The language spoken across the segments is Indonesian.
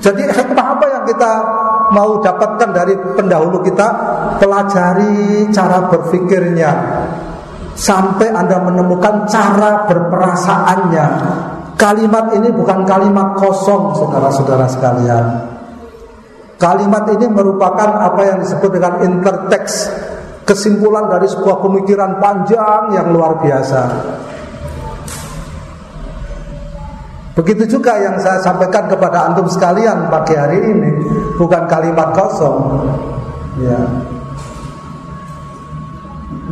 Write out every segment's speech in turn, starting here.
Jadi hikmah apa yang kita mau dapatkan dari pendahulu kita? Pelajari cara berpikirnya sampai Anda menemukan cara berperasaannya. Kalimat ini bukan kalimat kosong, saudara-saudara sekalian. Kalimat ini merupakan apa yang disebut dengan intertext, kesimpulan dari sebuah pemikiran panjang yang luar biasa. Begitu juga yang saya sampaikan kepada antum sekalian pagi hari ini bukan kalimat kosong. Ya.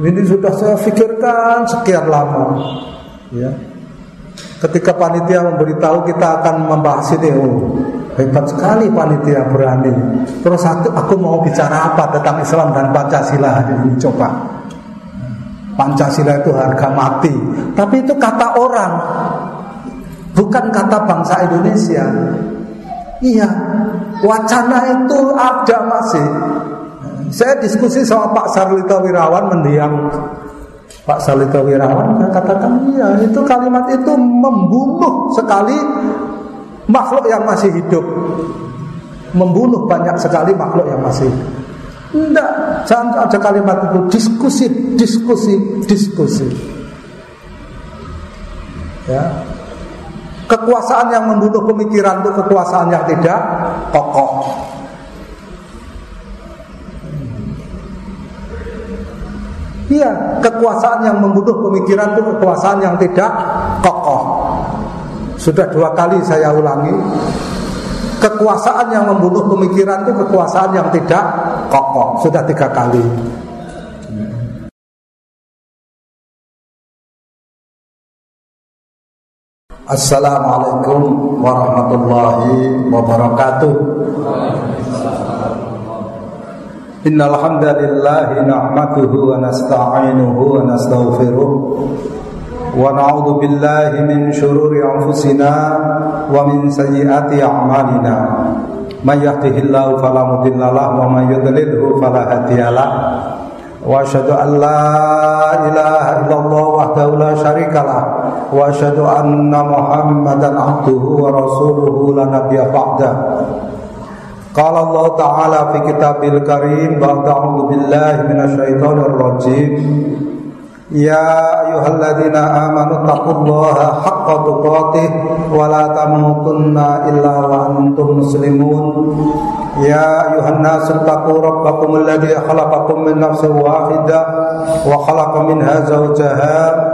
Ini sudah saya pikirkan sekian lama. Ya. Ketika panitia memberitahu kita akan membahas ini, oh, hebat sekali panitia berani. Terus satu, aku mau bicara apa tentang Islam dan Pancasila hari ini coba. Pancasila itu harga mati, tapi itu kata orang bukan kata bangsa Indonesia. Iya, wacana itu ada masih. Saya diskusi sama Pak Sarlito Wirawan mendiam Pak Sarlito Wirawan saya katakan iya itu kalimat itu membunuh sekali makhluk yang masih hidup membunuh banyak sekali makhluk yang masih Enggak, jangan ada kalimat itu diskusi, diskusi, diskusi. Ya, Kekuasaan yang membunuh pemikiran itu kekuasaan yang tidak kokoh. Iya, kekuasaan yang membunuh pemikiran itu kekuasaan yang tidak kokoh. Sudah dua kali saya ulangi. Kekuasaan yang membunuh pemikiran itu kekuasaan yang tidak kokoh. Sudah tiga kali. Assalamualaikum warahmatullahi wabarakatuh. Innal hamdalillah nahmaduhu wa nasta'inuhu wa nastaghfiruh wa na'udzu billahi min shururi anfusina wa min sayyiati a'malina. May yahdihillahu fala mudilla lahu wa may yudlilhu fala hadiyalah wa asyhadu an la ilaha illallah wahdahu la syarikalah وأشهد أن محمدا عبده ورسوله لا نبي بعده. قال الله تعالى في كتابه الكريم بعد أعوذ بالله من الشيطان الرجيم. يا أيها الذين آمنوا اتقوا الله حق تقاته ولا تموتن إلا وأنتم مسلمون. يا أيها الناس اتقوا ربكم الذي خلقكم من نفس واحدة وخلق منها زوجها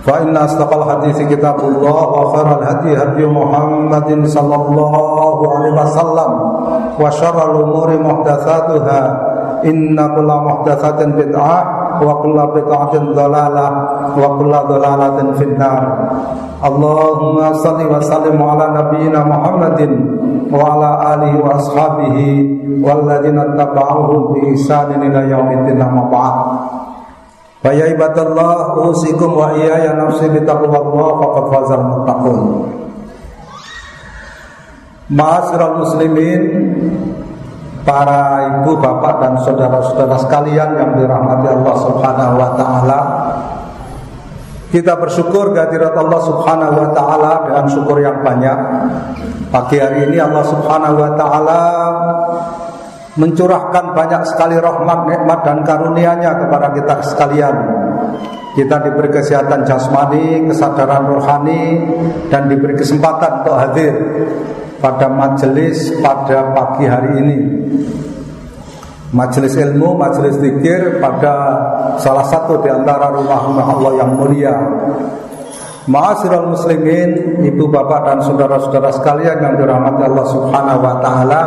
فإن أصدق الحديث كتاب الله وخير الهدي هدي محمد صلى الله عليه وسلم وشر الأمور محدثاتها. إن كل محدثة بدعة وكل بدعة ضلالة وكل ضلالة في النار. اللهم صل وسلم على نبينا محمد وعلى آله وأصحابه والذين اتبعوهم بإحسان إلى يوم الدين. أما بعد. Fa ya ibadallah usikum wa iyaya nafsi bitaqwallah faqad fazal muslimin, para ibu, bapak dan saudara-saudara sekalian yang dirahmati Allah Subhanahu wa taala. Kita bersyukur kehadirat Allah Subhanahu wa taala dengan syukur yang banyak. Pagi hari ini Allah Subhanahu wa taala mencurahkan banyak sekali rahmat, nikmat dan karunia-Nya kepada kita sekalian. Kita diberi kesehatan jasmani, kesadaran rohani dan diberi kesempatan untuk hadir pada majelis pada pagi hari ini. Majelis ilmu, majelis zikir pada salah satu di antara rumah-rumah Allah yang mulia. Ma'asyiral muslimin, ibu bapak dan saudara-saudara sekalian yang dirahmati Allah Subhanahu wa taala.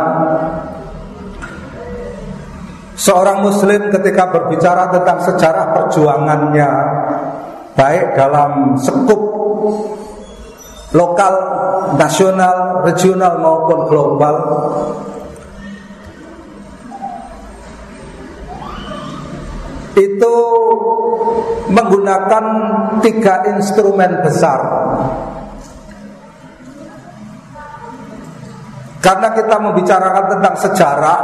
Seorang muslim ketika berbicara tentang sejarah perjuangannya Baik dalam sekup lokal, nasional, regional maupun global itu menggunakan tiga instrumen besar. Karena kita membicarakan tentang sejarah,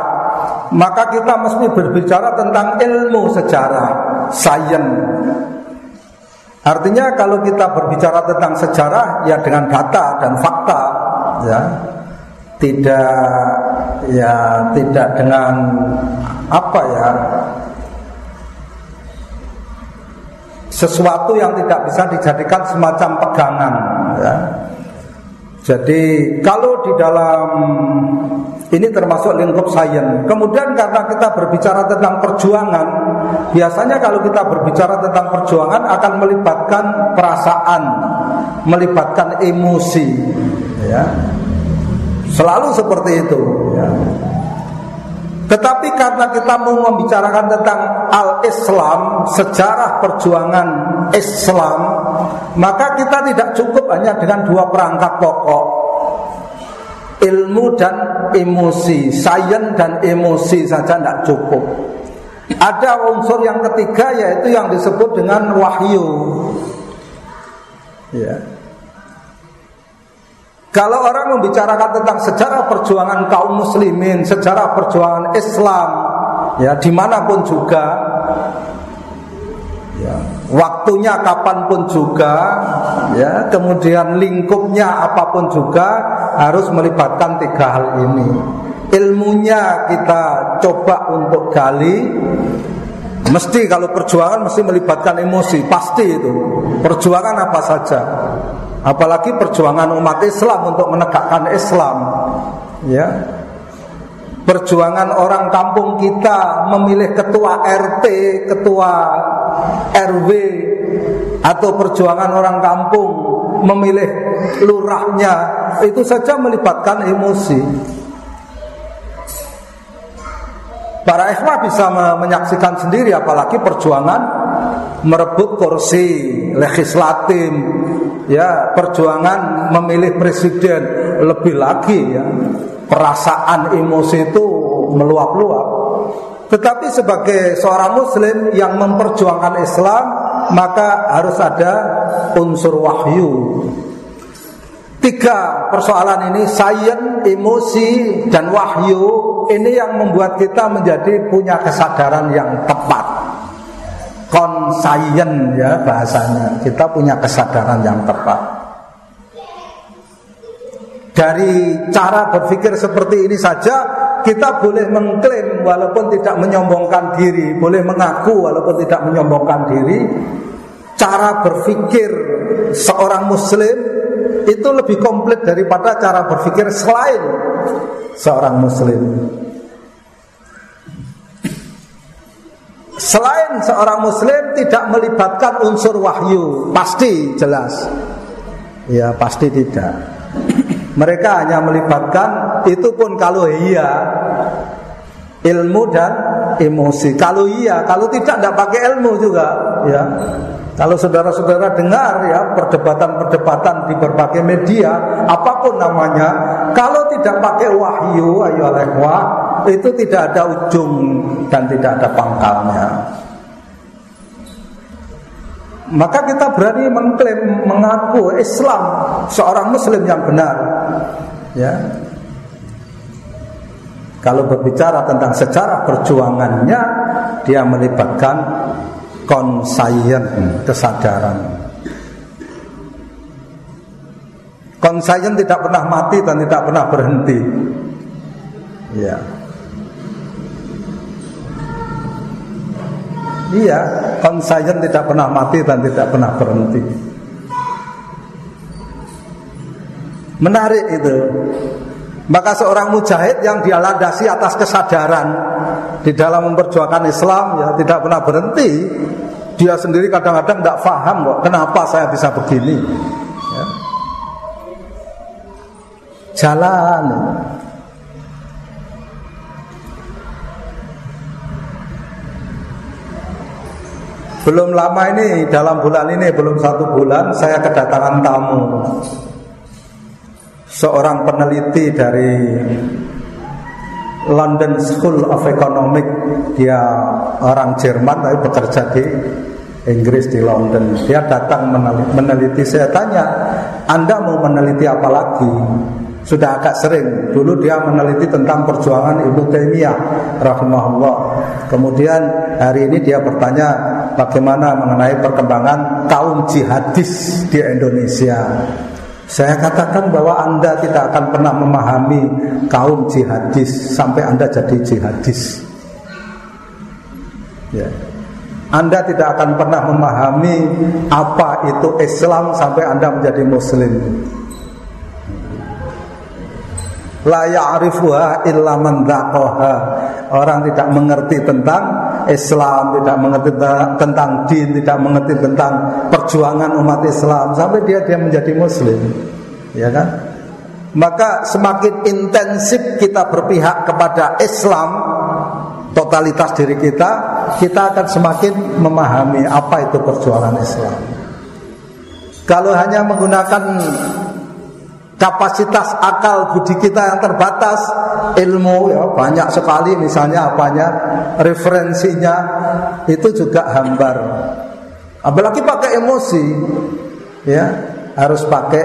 maka kita mesti berbicara tentang ilmu sejarah, sains. Artinya kalau kita berbicara tentang sejarah ya dengan data dan fakta, ya tidak ya tidak dengan apa ya sesuatu yang tidak bisa dijadikan semacam pegangan ya. Jadi kalau di dalam ini termasuk lingkup sains. Kemudian karena kita berbicara tentang perjuangan, biasanya kalau kita berbicara tentang perjuangan akan melibatkan perasaan, melibatkan emosi, ya. Selalu seperti itu, ya. Tetapi karena kita mau membicarakan tentang al-Islam, sejarah perjuangan Islam, maka kita tidak cukup hanya dengan dua perangkat pokok. Ilmu dan emosi, sains dan emosi saja tidak cukup. Ada unsur yang ketiga yaitu yang disebut dengan wahyu. Ya. Kalau orang membicarakan tentang sejarah perjuangan kaum muslimin, sejarah perjuangan Islam, ya di mana pun juga, ya, waktunya kapan pun juga, ya kemudian lingkupnya apa pun juga harus melibatkan tiga hal ini. Ilmunya kita coba untuk gali, mesti kalau perjuangan mesti melibatkan emosi, pasti itu. Perjuangan apa saja apalagi perjuangan umat Islam untuk menegakkan Islam ya perjuangan orang kampung kita memilih ketua RT, ketua RW atau perjuangan orang kampung memilih lurahnya itu saja melibatkan emosi. Para ikhwah bisa menyaksikan sendiri apalagi perjuangan merebut kursi legislatif ya perjuangan memilih presiden. Lebih lagi ya perasaan emosi itu meluap-luap. Tetapi sebagai seorang muslim yang memperjuangkan Islam maka harus ada unsur wahyu tiga persoalan ini sains emosi dan wahyu ini yang membuat kita menjadi punya kesadaran yang tepat. Konsayen ya bahasanya kita punya kesadaran yang tepat. Dari cara berpikir seperti ini saja kita boleh mengklaim walaupun tidak menyombongkan diri boleh mengaku walaupun tidak menyombongkan diri. Cara berpikir seorang muslim itu lebih komplit daripada cara berpikir selain seorang muslim. Selain seorang muslim tidak melibatkan unsur wahyu. Pasti jelas. Ya pasti tidak. Mereka hanya melibatkan Itu pun kalau iya Ilmu dan emosi. Kalau iya, kalau tidak tidak pakai ilmu juga Ya kalau saudara-saudara dengar ya perdebatan-perdebatan di berbagai media, apa pun namanya, kalau tidak pakai wahyu, ayo wah, itu tidak ada ujung dan tidak ada pangkalnya. Maka kita berani mengklaim mengaku Islam seorang muslim yang benar. Ya. Kalau berbicara tentang sejarah perjuangannya, dia melibatkan konsayen kesadaran. Konsayen tidak pernah mati dan tidak pernah berhenti. Ya iya konsayen tidak pernah mati dan tidak pernah berhenti. Menarik itu. Maka seorang mujahid yang dia landasi atas kesadaran di dalam memperjuangkan Islam ya tidak pernah berhenti. Dia sendiri kadang-kadang tidak paham kok kenapa saya bisa begini. Ya. Jalan. Belum lama ini dalam bulan ini belum satu bulan saya kedatangan tamu seorang peneliti dari London School of Economic. Dia orang Jerman tapi bekerja di Inggris di London. Dia datang meneliti, meneliti. Saya tanya Anda mau meneliti apa lagi? Sudah agak sering. Dulu dia meneliti tentang perjuangan Ibnu Taimiyah rahimahullah. Kemudian hari ini dia bertanya bagaimana mengenai perkembangan kaum jihadis di Indonesia saya katakan bahwa Anda tidak akan pernah memahami kaum jihadis sampai Anda jadi jihadis. Ya. Anda tidak akan pernah memahami apa itu Islam sampai Anda menjadi muslim. La ya'rifuha illa man Orang tidak mengerti tentang Islam, tidak mengerti tentang din, tidak mengerti tentang perjuangan umat Islam sampai dia dia menjadi muslim. Ya kan? Maka semakin intensif kita berpihak kepada Islam totalitas diri kita, kita akan semakin memahami apa itu perjuangan Islam. Kalau hanya menggunakan kapasitas akal budi kita yang terbatas ilmu ya banyak sekali misalnya apanya referensinya itu juga hambar. Apalagi pakai emosi ya harus pakai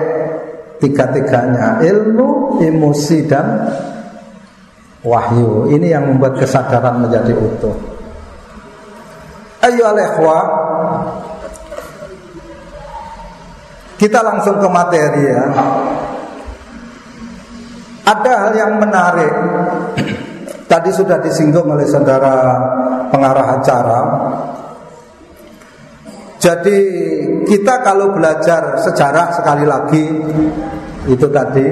tiga-tiganya ilmu emosi dan wahyu. Ini yang membuat kesadaran menjadi utuh. Ayo alehwa kita langsung ke materi ya ada hal yang menarik. Tadi sudah disinggung oleh saudara pengarah acara. Jadi kita kalau belajar sejarah sekali lagi Itu tadi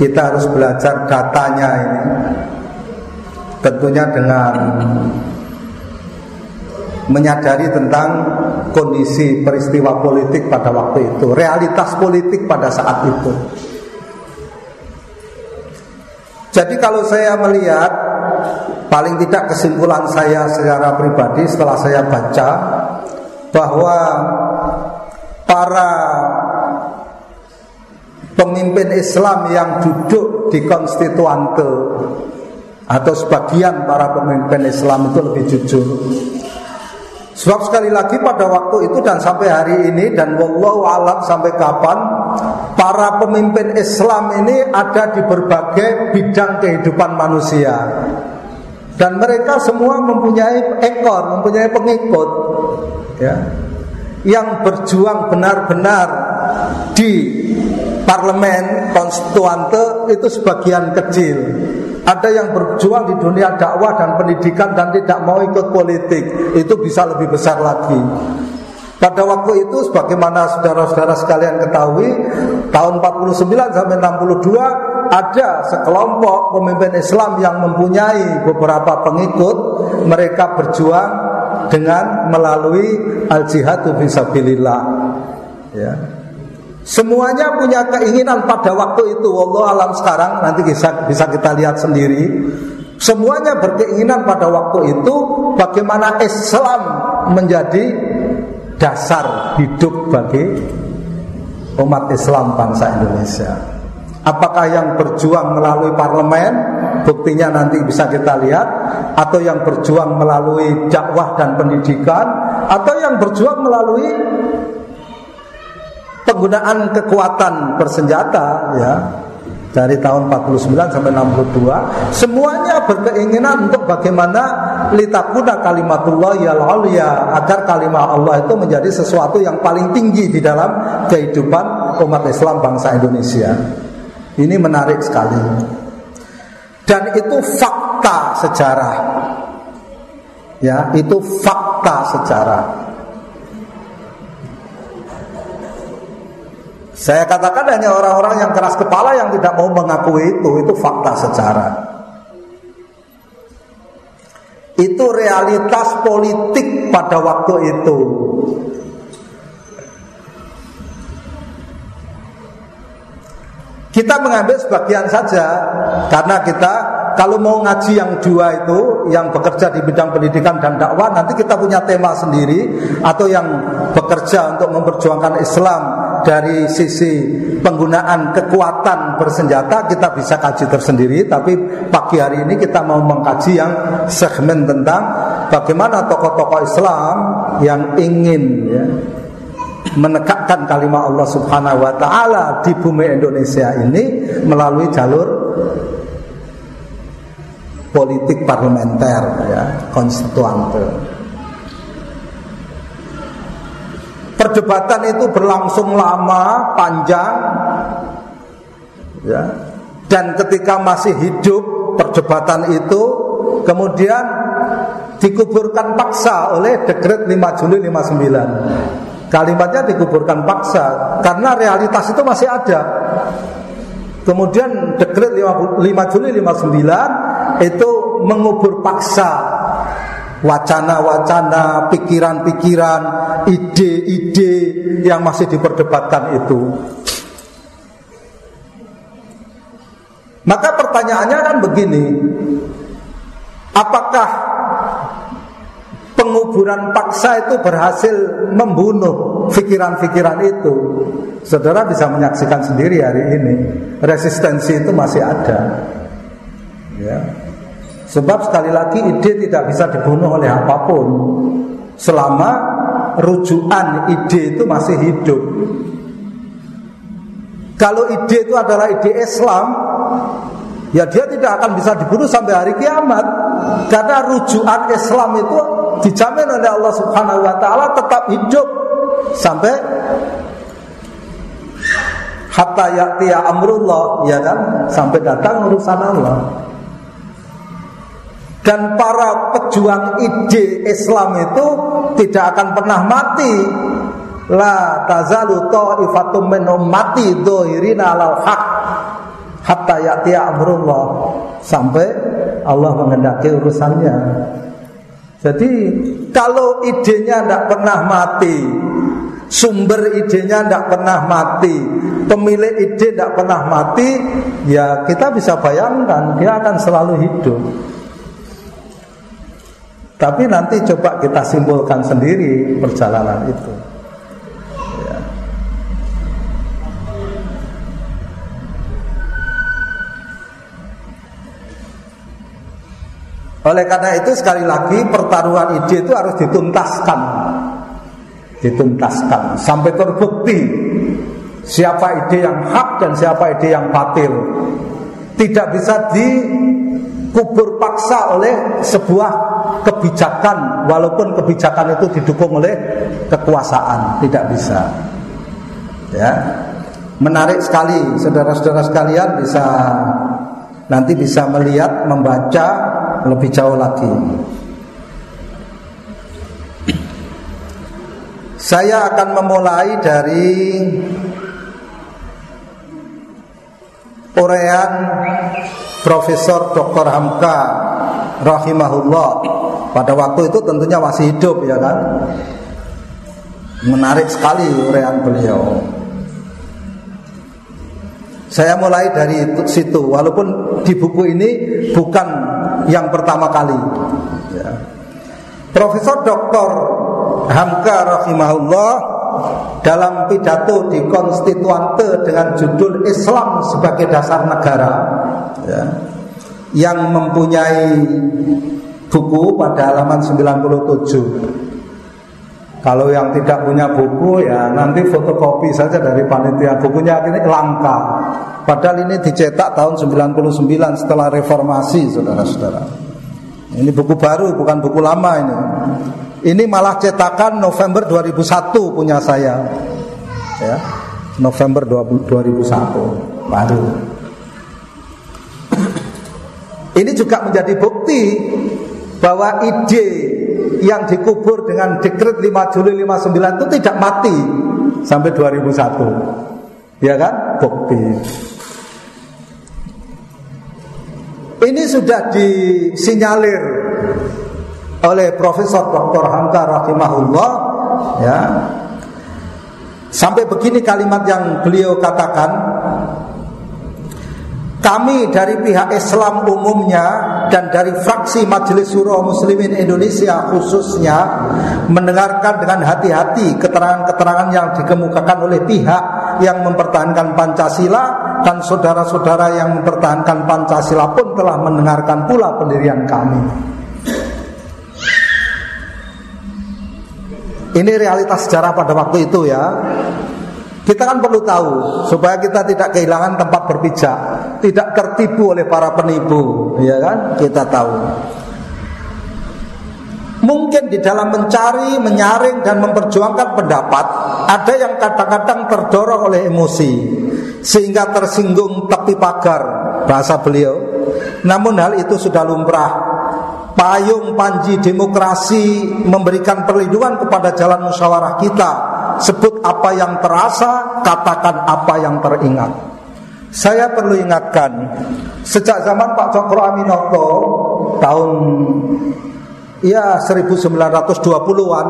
Kita harus belajar datanya ini. Tentunya dengan menyadari tentang kondisi peristiwa politik pada waktu itu, realitas politik pada saat itu. Jadi kalau saya melihat paling tidak kesimpulan saya secara pribadi setelah saya baca bahwa para pemimpin Islam yang duduk di konstituante atau sebagian para pemimpin Islam itu lebih jujur Sebab sekali lagi pada waktu itu dan sampai hari ini dan wallahu alam sampai kapan para pemimpin Islam ini ada di berbagai bidang kehidupan manusia. Dan mereka semua mempunyai ekor, mempunyai pengikut ya. Yang berjuang benar-benar di parlemen konstituante itu sebagian kecil ada yang berjuang di dunia dakwah dan pendidikan dan tidak mau ikut politik. Itu bisa lebih besar lagi. Pada waktu itu sebagaimana saudara-saudara sekalian ketahui tahun 49 sampai 62 ada sekelompok pemimpin Islam yang mempunyai beberapa pengikut mereka berjuang dengan melalui al-jihadu fisabilillah ya Semuanya punya keinginan pada waktu itu. Allah alam sekarang nanti bisa bisa kita lihat sendiri. Semuanya berkeinginan pada waktu itu bagaimana Islam menjadi dasar hidup bagi umat Islam bangsa Indonesia. Apakah yang berjuang melalui parlemen, buktinya nanti bisa kita lihat, atau yang berjuang melalui dakwah dan pendidikan, atau yang berjuang melalui penggunaan kekuatan bersenjata ya dari tahun 49 sampai 62 semuanya berkeinginan untuk bagaimana litakuna kalimatullah ya ya agar kalimat Allah itu menjadi sesuatu yang paling tinggi di dalam kehidupan umat Islam bangsa Indonesia. Ini menarik sekali. Dan itu fakta sejarah. Ya, itu fakta sejarah. Saya katakan hanya orang-orang yang keras kepala yang tidak mau mengakui itu, itu fakta sejarah. Itu realitas politik pada waktu itu. Kita mengambil sebagian saja karena kita kalau mau ngaji yang dua itu yang bekerja di bidang pendidikan dan dakwah nanti kita punya tema sendiri atau yang bekerja untuk memperjuangkan Islam dari sisi penggunaan kekuatan bersenjata kita bisa kaji tersendiri tapi pagi hari ini kita mau mengkaji yang segmen tentang bagaimana tokoh-tokoh Islam yang ingin ya, menegakkan kalimat Allah Subhanahu wa taala di bumi Indonesia ini melalui jalur politik parlementer ya, konstituante. Perdebatan itu berlangsung lama, panjang, ya. Dan ketika masih hidup perdebatan itu, kemudian dikuburkan paksa oleh dekret 5 Juli 59. Kalimatnya dikuburkan paksa karena realitas itu masih ada. Kemudian dekret 5 Juli 59 itu mengubur paksa wacana-wacana, pikiran-pikiran, ide-ide yang masih diperdebatkan itu. Maka pertanyaannya kan begini, apakah penguburan paksa itu berhasil membunuh pikiran-pikiran itu? Saudara bisa menyaksikan sendiri hari ini, resistensi itu masih ada. Ya. Sebab sekali lagi ide tidak bisa dibunuh oleh apa pun. Selama rujukan ide itu masih hidup. Kalau ide itu adalah ide Islam Ya dia tidak akan bisa dibunuh sampai hari kiamat. Karena rujukan Islam itu dijamin oleh Allah subhanahu wa ta'ala tetap hidup Sampai Hatta yaktiya amrullah Ya kan? Sampai datang urusan Allah dan para pejuang ide Islam itu tidak akan pernah mati. La tazalu ta'ifatum min ummati dhahirina 'alal haq hatta ya'tiya amrullah sampai Allah mengendaki urusannya. Jadi kalau idenya tidak pernah mati, sumber idenya tidak pernah mati, pemilik ide tidak pernah mati, ya kita bisa bayangkan dia akan selalu hidup. Tapi nanti coba kita simpulkan sendiri perjalanan itu. Ya. Oleh karena itu sekali lagi pertaruhan ide itu harus dituntaskan. Dituntaskan sampai terbukti siapa ide yang hak dan siapa ide yang batil. Tidak bisa dikubur paksa oleh sebuah kebijakan walaupun kebijakan itu didukung oleh kekuasaan tidak bisa. Ya. Menarik sekali saudara-saudara sekalian bisa nanti bisa melihat membaca lebih jauh lagi. Saya akan memulai dari Urean Profesor Dr. Hamka rahimahullah pada waktu itu tentunya masih hidup ya kan. Menarik sekali urean beliau. Saya mulai dari situ, walaupun di buku ini bukan yang pertama kali. Ya. Profesor Dr. Hamka rahimahullah dalam pidato di konstituante dengan judul Islam sebagai dasar negara ya, yang mempunyai buku pada halaman 97. Kalau yang tidak punya buku ya nanti fotokopi saja dari panitia. Bukunya ini langka. Padahal ini dicetak tahun 99 setelah reformasi saudara-saudara. Ini buku baru bukan buku lama ini. Ini malah cetakan November 2001 punya saya. Ya. November 2001 baru. Ini juga menjadi bukti bahwa ide yang dikubur dengan dekret 5 Juli 59 itu tidak mati sampai 2001. Ya kan? Bukti. Ini sudah disinyalir oleh Profesor Dr. Hamka rahimahullah ya. Sampai begini kalimat yang beliau katakan kami dari pihak Islam umumnya dan dari fraksi Majelis Surah Muslimin Indonesia khususnya mendengarkan dengan hati-hati keterangan-keterangan yang dikemukakan oleh pihak yang mempertahankan Pancasila dan saudara-saudara yang mempertahankan Pancasila pun telah mendengarkan pula pendirian kami. Ini realitas sejarah pada waktu itu ya. Kita kan perlu tahu supaya kita tidak kehilangan tempat berpijak, tidak tertipu oleh para penipu, ya kan? Kita tahu. Mungkin di dalam mencari, menyaring dan memperjuangkan pendapat Ada yang kadang-kadang terdorong oleh emosi Sehingga tersinggung tepi pagar Bahasa beliau Namun hal itu sudah lumrah Payung panji demokrasi Memberikan perlindungan kepada jalan musyawarah kita Sebut apa yang terasa Katakan apa yang teringat Saya perlu ingatkan Sejak zaman Pak Cokro Aminoto Tahun ya 1920-an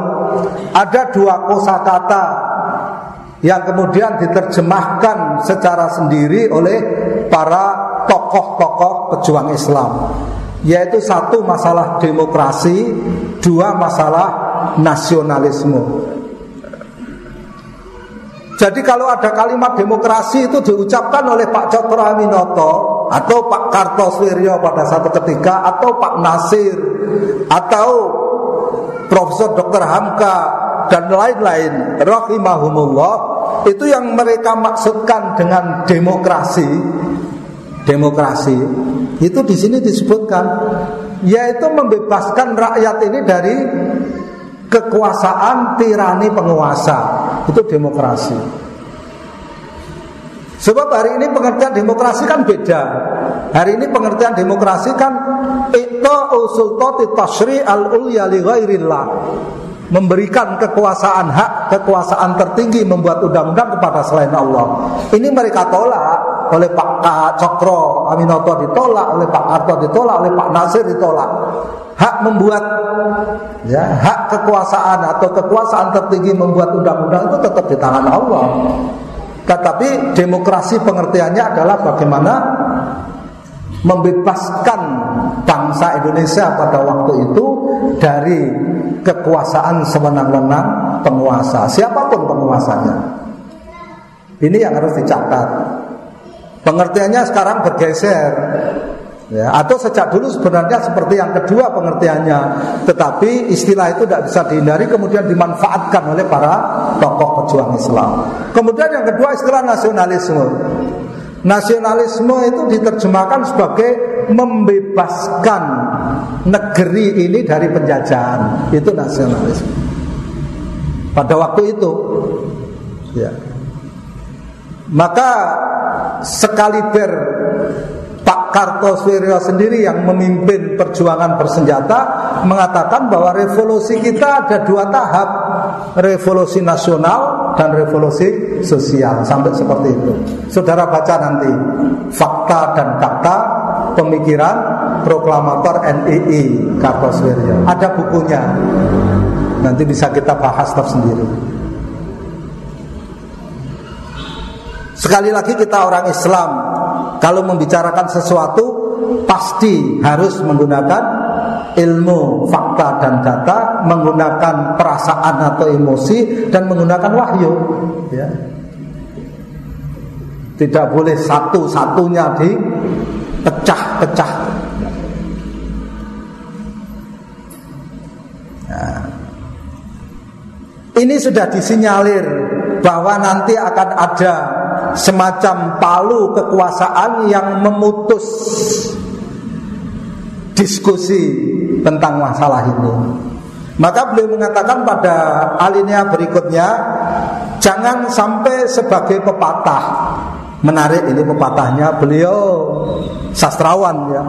ada dua kosakata yang kemudian diterjemahkan secara sendiri oleh para tokoh-tokoh pejuang Islam yaitu satu masalah demokrasi, dua masalah nasionalisme. Jadi kalau ada kalimat demokrasi itu diucapkan oleh Pak Cokro Aminoto atau Pak Kartosuwiryo pada satu ketika atau Pak Nasir atau Profesor Dr. Hamka dan lain-lain rahimahumullah itu yang mereka maksudkan dengan demokrasi demokrasi itu di sini disebutkan yaitu membebaskan rakyat ini dari kekuasaan tirani penguasa itu demokrasi. Sebab hari ini pengertian demokrasi kan beda. Hari ini pengertian demokrasi kan itu usultati tasri al ulya li ghairillah. Memberikan kekuasaan hak, kekuasaan tertinggi membuat undang-undang kepada selain Allah. Ini mereka tolak oleh Pak Cokro Aminoto ditolak, oleh Pak Harto ditolak, oleh Pak Nasir ditolak hak membuat ya hak kekuasaan atau kekuasaan tertinggi membuat undang-undang itu tetap di tangan Allah. Tetapi demokrasi pengertiannya adalah bagaimana membebaskan bangsa Indonesia pada waktu itu dari kekuasaan sewenang-wenang penguasa, siapa pun penguasanya. Ini yang harus dicatat. Pengertiannya sekarang bergeser Ya, atau sejak dulu sebenarnya seperti yang kedua pengertiannya, tetapi istilah itu tidak bisa dihindari kemudian dimanfaatkan oleh para tokoh pejuang Islam. Kemudian yang kedua istilah nasionalisme. Nasionalisme itu diterjemahkan sebagai membebaskan negeri ini dari penjajahan. Itu nasionalisme. Pada waktu itu, ya. Maka sekali ber Pak Kartosuwiryo sendiri yang memimpin perjuangan bersenjata mengatakan bahwa revolusi kita ada dua tahap revolusi nasional dan revolusi sosial. Sampai seperti itu. Saudara baca nanti fakta dan fakta pemikiran proklamator NII Kartosuwiryo ada bukunya. Nanti bisa kita bahas tersendiri sekali lagi kita orang Islam kalau membicarakan sesuatu pasti harus menggunakan ilmu, fakta dan data, menggunakan perasaan atau emosi dan menggunakan wahyu. Ya. Tidak boleh satu-satunya dipecah-pecah. Nah. Ini sudah disinyalir bahwa nanti akan ada semacam palu kekuasaan yang memutus diskusi tentang masalah ini. Maka beliau mengatakan pada alinea berikutnya Jangan sampai sebagai pepatah Menarik ini pepatahnya Beliau sastrawan ya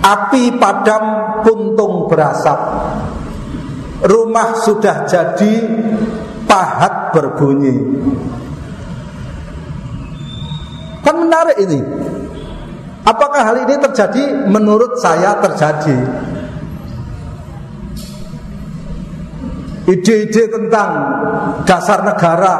Api padam puntung berasap Rumah sudah jadi Pahat berbunyi Kan menarik ini. Apakah hal ini terjadi? Menurut saya terjadi. Ide-ide tentang dasar negara,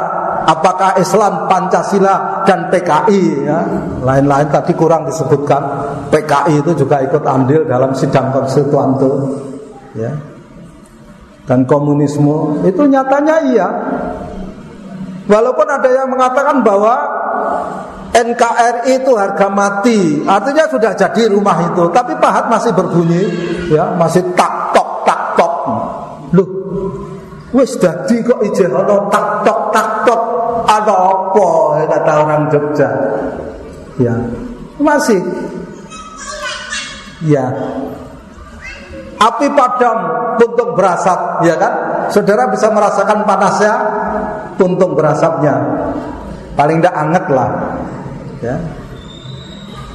apakah Islam, Pancasila dan PKI ya. Lain-lain tadi kurang disebutkan. PKI itu juga ikut andil dalam sidang konstituan itu ya. Dan komunisme itu nyatanya iya Walaupun ada yang mengatakan bahwa NKRI itu harga mati, artinya sudah jadi rumah itu, tapi pahat masih berbunyi, ya masih tak tok tak tok. Loh, wis dadi kok ijeh ana tak tok tak tok, ada apa? Kata orang Jogja. Ya, masih. Ya, api padam puntung berasap ya kan? Saudara bisa merasakan panasnya puntung berasapnya. Paling tidak anget lah ya.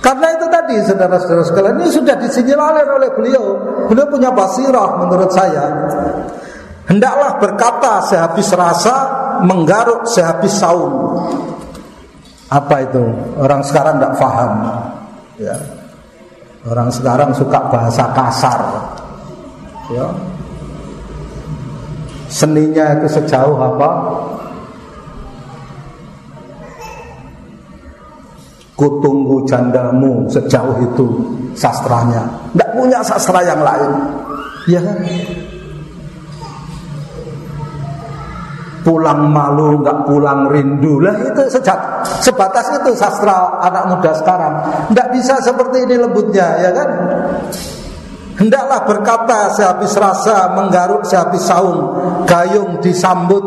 Karena itu tadi saudara-saudara sekalian ini sudah disinyalir oleh beliau. Beliau punya basirah menurut saya. Hendaklah berkata sehabis rasa menggaruk sehabis saum. Apa itu? Orang sekarang tidak paham. Ya. Orang sekarang suka bahasa kasar. Ya. Seninya itu sejauh apa kutunggu jandamu sejauh itu sastranya. Tidak punya sastra yang lain. Ya kan? Pulang malu nggak pulang rindu. Lah itu sejak sebatas itu sastra anak muda sekarang. Tidak bisa seperti ini lembutnya ya kan? Hendaklah berkata sehabis rasa menggaruk sehabis saung Gayung disambut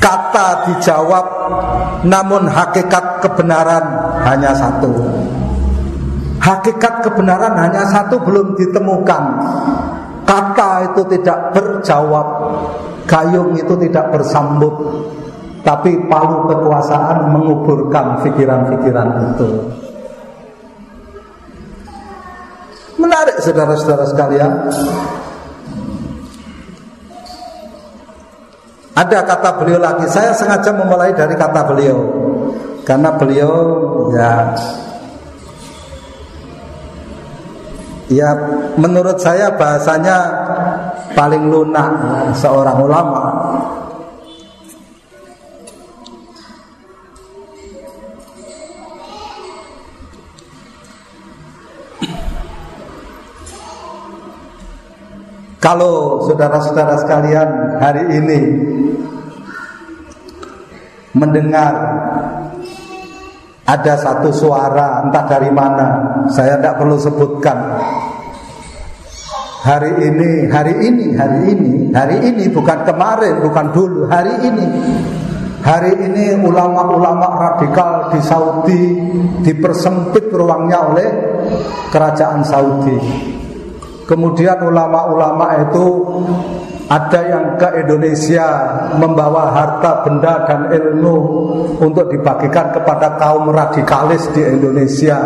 Kata dijawab Namun hakikat kebenaran hanya satu. Hakikat kebenaran hanya satu belum ditemukan. Kata itu tidak berjawab Gayung itu tidak bersambut Tapi palu kekuasaan menguburkan pikiran-pikiran itu. Menarik saudara-saudara sekalian. Ada kata beliau lagi. Saya sengaja memulai dari kata beliau karena beliau ya ya menurut saya bahasanya paling lunak seorang ulama Kalau saudara-saudara sekalian hari ini mendengar ada satu suara entah dari mana, saya tidak perlu sebutkan. Hari ini, hari ini, hari ini, hari ini bukan kemarin, bukan dulu, hari ini. Hari ini ulama-ulama radikal di Saudi dipersempit ruangnya oleh kerajaan Saudi. Kemudian ulama-ulama itu ada yang ke Indonesia membawa harta benda dan ilmu untuk dibagikan kepada kaum radikalis di Indonesia.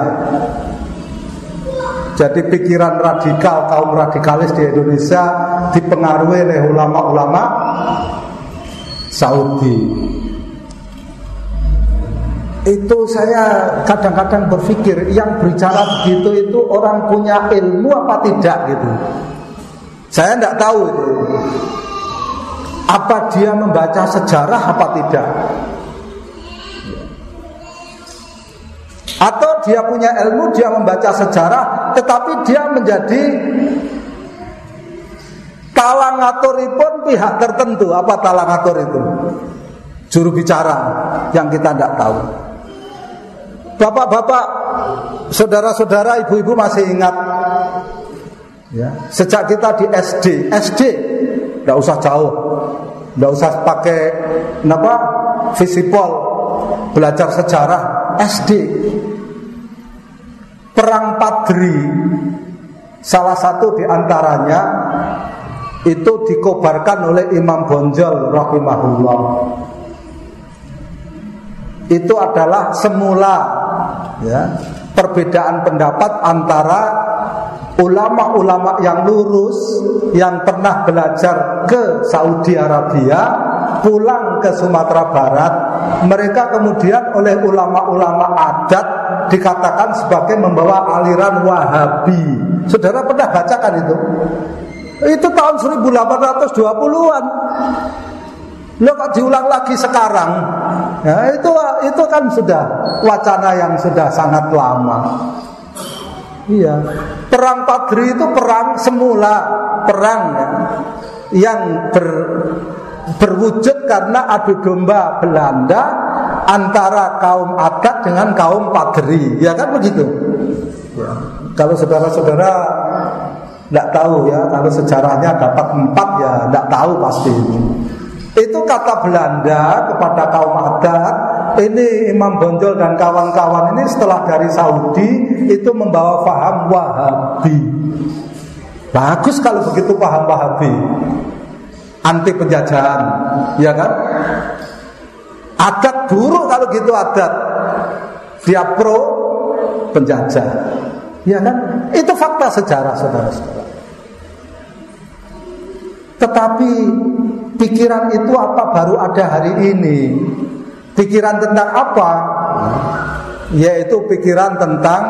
Jadi pikiran radikal kaum radikalis di Indonesia dipengaruhi oleh ulama-ulama Saudi itu saya kadang-kadang berpikir yang berbicara begitu itu orang punya ilmu apa tidak gitu. Saya tidak tahu itu. Apa dia membaca sejarah apa tidak? Atau dia punya ilmu, dia membaca sejarah, tetapi dia menjadi talangaturipun pihak tertentu. Apa talangatur itu? Juru bicara yang kita tidak tahu. Bapak-bapak, saudara-saudara, ibu-ibu masih ingat? Ya, Sejak kita di SD SD, tidak usah jauh. Tidak usah pakai apa, visipol Belajar sejarah SD Perang Padri Salah satu di antaranya Itu dikobarkan oleh Imam Bonjol Rahimahullah Itu adalah semula ya. Perbedaan pendapat antara ulama-ulama yang lurus yang pernah belajar ke Saudi Arabia pulang ke Sumatera Barat. Mereka kemudian oleh ulama-ulama adat dikatakan sebagai membawa aliran Wahabi. Saudara pernah bacakan itu? Itu tahun 1820-an Lo kok diulang lagi sekarang? Ya, itu itu kan sudah wacana yang sudah sangat lama. Iya. Perang Padri itu perang semula, perang ya, yang ber, berwujud karena adu domba Belanda antara kaum adat dengan kaum padri, ya kan begitu? Ya. Kalau saudara-saudara tidak tahu ya, kalau sejarahnya dapat empat ya tidak tahu pasti. Itu kata Belanda kepada kaum adat ini Imam Bonjol dan kawan-kawan ini setelah dari Saudi itu membawa paham Wahabi. Bagus kalau begitu paham Wahabi. Anti penjajahan, ya kan? Adat buruk kalau gitu adat. Dia pro penjajah. Ya kan? Itu fakta sejarah saudara-saudara. Tetapi pikiran itu apa baru ada hari ini? Pikiran tentang apa? Yaitu pikiran tentang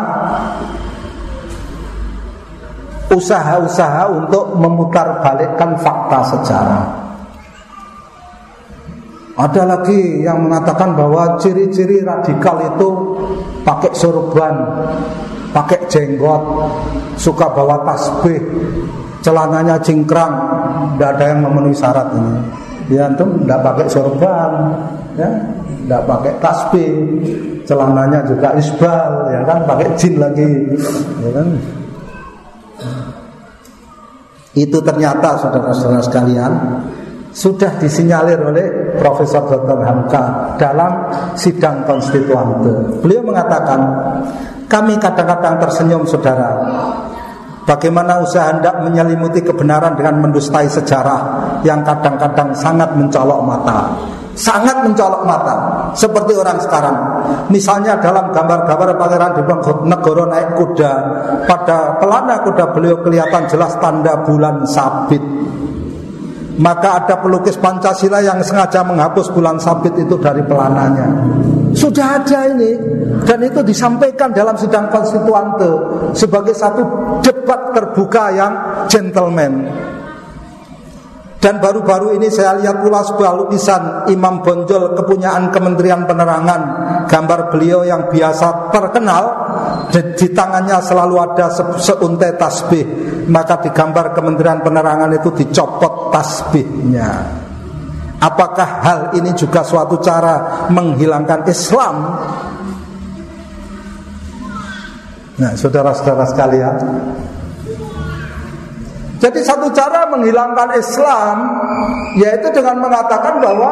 usaha-usaha untuk memutar balikkan fakta sejarah. Ada lagi yang mengatakan bahwa ciri-ciri radikal itu pakai sorban, pakai jenggot, suka bawa tasbih, celananya cingkrang, tidak ada yang memenuhi syarat ini. Ya antum tidak pakai sorban, ya, tidak pakai tasbih, celananya juga isbal, ya kan, pakai jin lagi, ya kan. Itu ternyata saudara-saudara sekalian sudah disinyalir oleh Profesor Dr. Hamka dalam sidang konstituante. Beliau mengatakan, kami kadang-kadang tersenyum saudara Bagaimana usaha hendak menyelimuti kebenaran dengan mendustai sejarah yang kadang-kadang sangat mencolok mata. Sangat mencolok mata Seperti orang sekarang Misalnya dalam gambar-gambar Pangeran Diponegoro naik kuda Pada pelana kuda beliau kelihatan jelas tanda bulan sabit maka ada pelukis Pancasila yang sengaja menghapus bulan sabit itu dari pelananya. Sudah ada ini dan itu disampaikan dalam sidang konstituante sebagai satu debat terbuka yang gentleman. Dan baru-baru ini saya lihat pula sebuah lukisan Imam Bonjol kepunyaan Kementerian Penerangan Gambar beliau yang biasa terkenal di, di tangannya selalu ada se, seuntai tasbih Maka di gambar Kementerian Penerangan itu dicopot tasbihnya Apakah hal ini juga suatu cara menghilangkan Islam? Nah saudara-saudara sekalian jadi satu cara menghilangkan Islam yaitu dengan mengatakan bahwa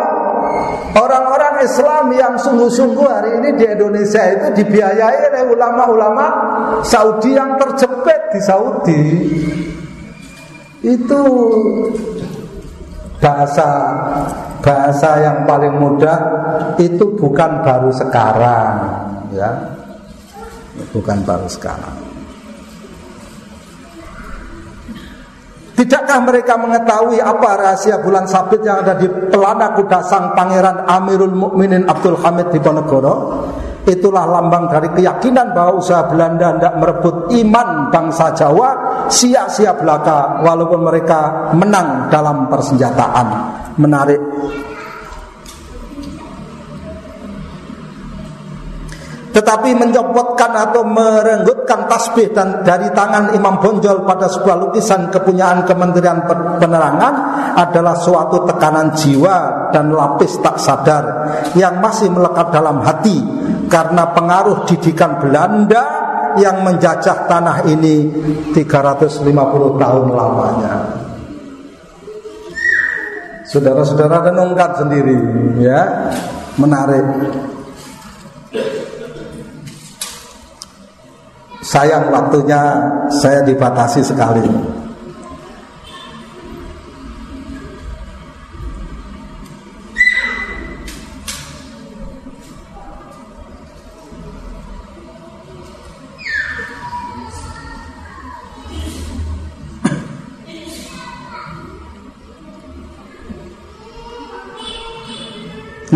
orang-orang Islam yang sungguh-sungguh hari ini di Indonesia itu dibiayai oleh ulama-ulama Saudi yang terjepit di Saudi. Itu bahasa bahasa yang paling mudah itu bukan baru sekarang ya. Bukan baru sekarang. Tidakkah mereka mengetahui apa rahasia bulan sabit yang ada di pelana kuda sang pangeran Amirul Mukminin Abdul Hamid di Ponegoro? Itulah lambang dari keyakinan bahwa usaha Belanda hendak merebut iman bangsa Jawa sia-sia belaka walaupun mereka menang dalam persenjataan. Menarik Tetapi mencopotkan atau merenggutkan tasbih dan dari tangan Imam Bonjol pada sebuah lukisan kepunyaan Kementerian Penerangan adalah suatu tekanan jiwa dan lapis tak sadar yang masih melekat dalam hati karena pengaruh didikan Belanda yang menjajah tanah ini 350 tahun lamanya. Saudara-saudara renungkan sendiri ya, menarik. Sayang waktunya saya dibatasi sekali.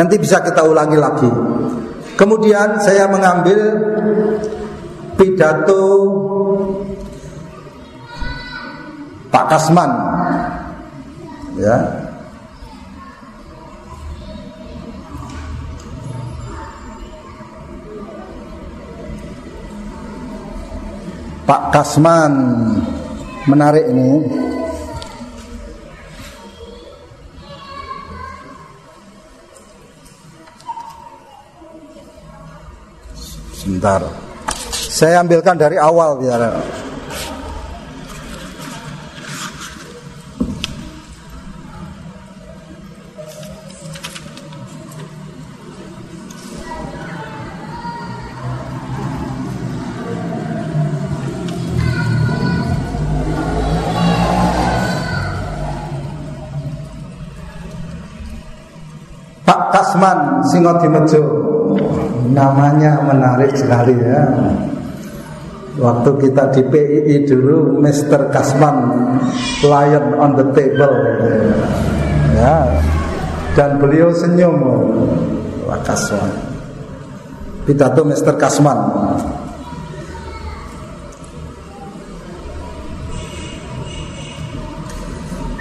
Nanti bisa kita ulangi lagi. Kemudian saya mengambil pidato Pak Kasman. Ya. Pak Kasman menarik ini. Sebentar. Saya ambilkan dari awal biar Pak Kasman Singodimejo namanya menarik sekali ya Waktu kita di PII dulu Mr. Kasman Lion on the table ya. Dan beliau senyum Pak Kasman Pidato Mr. Kasman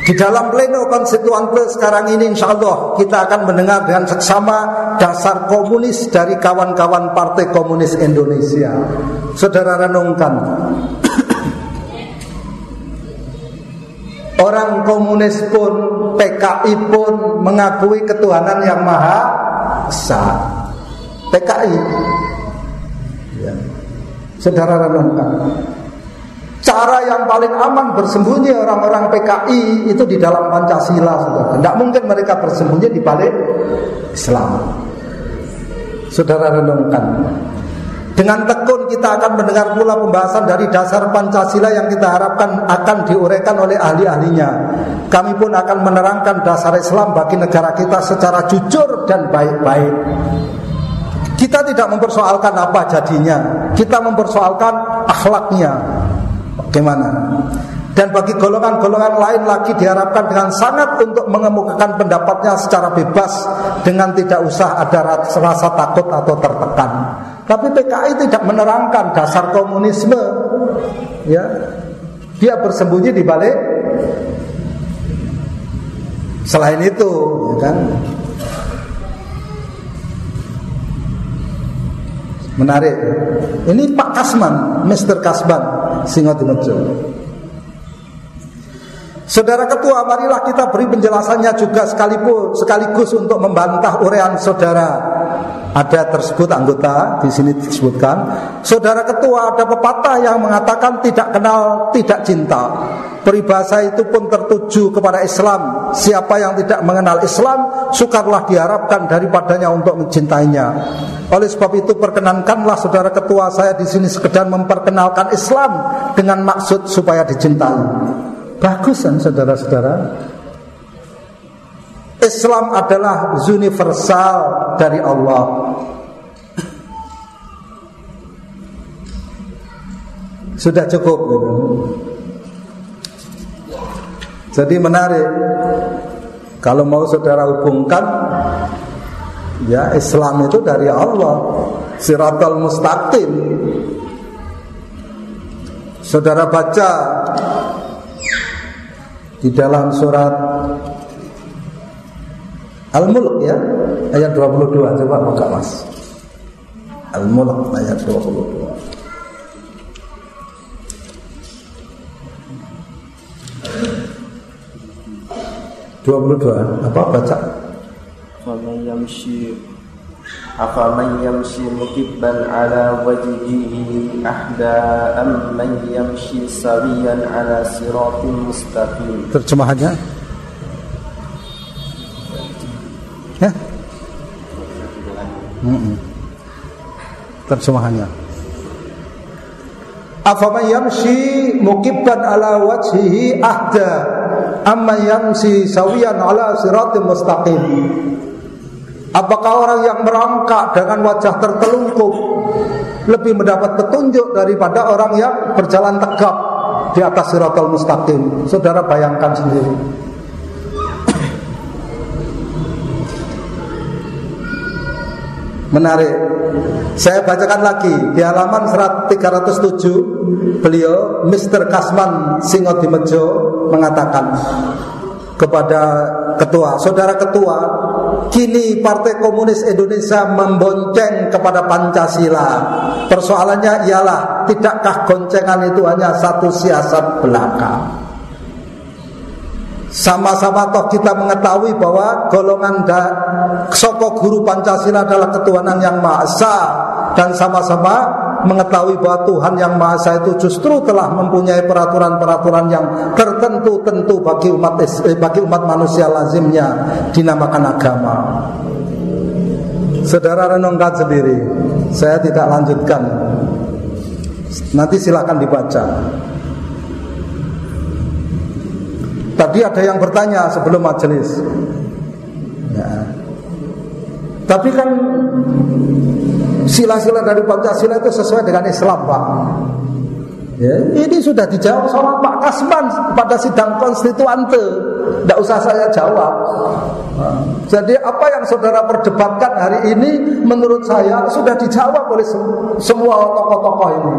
Di dalam pleno konstituante sekarang ini insya Allah kita akan mendengar dengan seksama dasar komunis dari kawan-kawan Partai Komunis Indonesia. Saudara renungkan. Orang komunis pun, PKI pun mengakui ketuhanan yang maha esa. PKI. Ya. Saudara renungkan. Cara yang paling aman bersembunyi orang-orang PKI itu di dalam Pancasila, saudara. Tidak mungkin mereka bersembunyi di balik Islam. Saudara renungkan. Dengan tekun kita akan mendengar pula pembahasan dari dasar Pancasila yang kita harapkan akan diuraikan oleh ahli-ahlinya. Kami pun akan menerangkan dasar Islam bagi negara kita secara jujur dan baik-baik. Kita tidak mempersoalkan apa jadinya, kita mempersoalkan akhlaknya, Bagaimana? Dan bagi golongan-golongan lain lagi diharapkan dengan sangat untuk mengemukakan pendapatnya secara bebas dengan tidak usah ada rasa takut atau tertekan. Tapi PKI tidak menerangkan dasar komunisme, ya. Dia bersembunyi di balik selain itu, ya kan? Menarik. Ini Pak Kasman, Mr. Kasman, Singotimejo. Saudara Ketua, marilah kita beri penjelasannya juga sekaligus sekaligus untuk membantah urean saudara. Ada tersebut anggota di sini disebutkan. Saudara Ketua, ada pepatah yang mengatakan tidak kenal tidak cinta. Peribahasa itu pun tertuju kepada Islam. Siapa yang tidak mengenal Islam, sukarlah diharapkan daripadanya untuk mencintainya. Oleh sebab itu perkenankanlah saudara ketua saya di sini sekedar memperkenalkan Islam dengan maksud supaya dicintai. Bagus kan saudara-saudara? Islam adalah universal dari Allah. Sudah cukup gitu. Jadi menarik Kalau mau saudara hubungkan Ya Islam itu dari Allah Siratul mustaqim Saudara baca Di dalam surat Al-Mulk ya. Ayat 22 Coba buka mas. Al-Mulk ayat 22 22 apa baca? Faman yamshi afaman yamshi mukibban ala wajhihi ahda am man yamshi sawiyan ala siratin mustaqim. Terjemahannya hmm. terjemahannya afaman yamshi mukibban ala wajhihi ahda amma yamsi sawiyan ala siratim mustaqim Apakah orang yang merangkak dengan wajah tertelungkup lebih mendapat petunjuk daripada orang yang berjalan tegap di atas siratul mustaqim? Saudara bayangkan sendiri. Menarik. Saya bacakan lagi di halaman 307 beliau Mr. Kasman Singodimejo mengatakan kepada ketua, saudara ketua, kini Partai Komunis Indonesia membonceng kepada Pancasila. Persoalannya ialah tidakkah goncengan itu hanya satu siasat belaka? Sama-sama toh kita mengetahui bahwa golongan da, soko guru Pancasila adalah ketuhanan yang maha esa dan sama-sama mengetahui bahwa Tuhan yang Maha Esa itu justru telah mempunyai peraturan-peraturan yang tertentu-tentu bagi umat eh, bagi umat manusia lazimnya dinamakan agama. Saudara renungkan sendiri. Saya tidak lanjutkan. Nanti silakan dibaca. Tadi ada yang bertanya sebelum majelis. Ya. Tapi kan sila-sila dari Pancasila itu sesuai dengan Islam, Pak. Ya, ini sudah dijawab sama Pak Kasman pada sidang konstituante. Tidak usah saya jawab. Jadi apa yang saudara perdebatkan hari ini menurut saya sudah dijawab oleh semua tokoh-tokoh ini.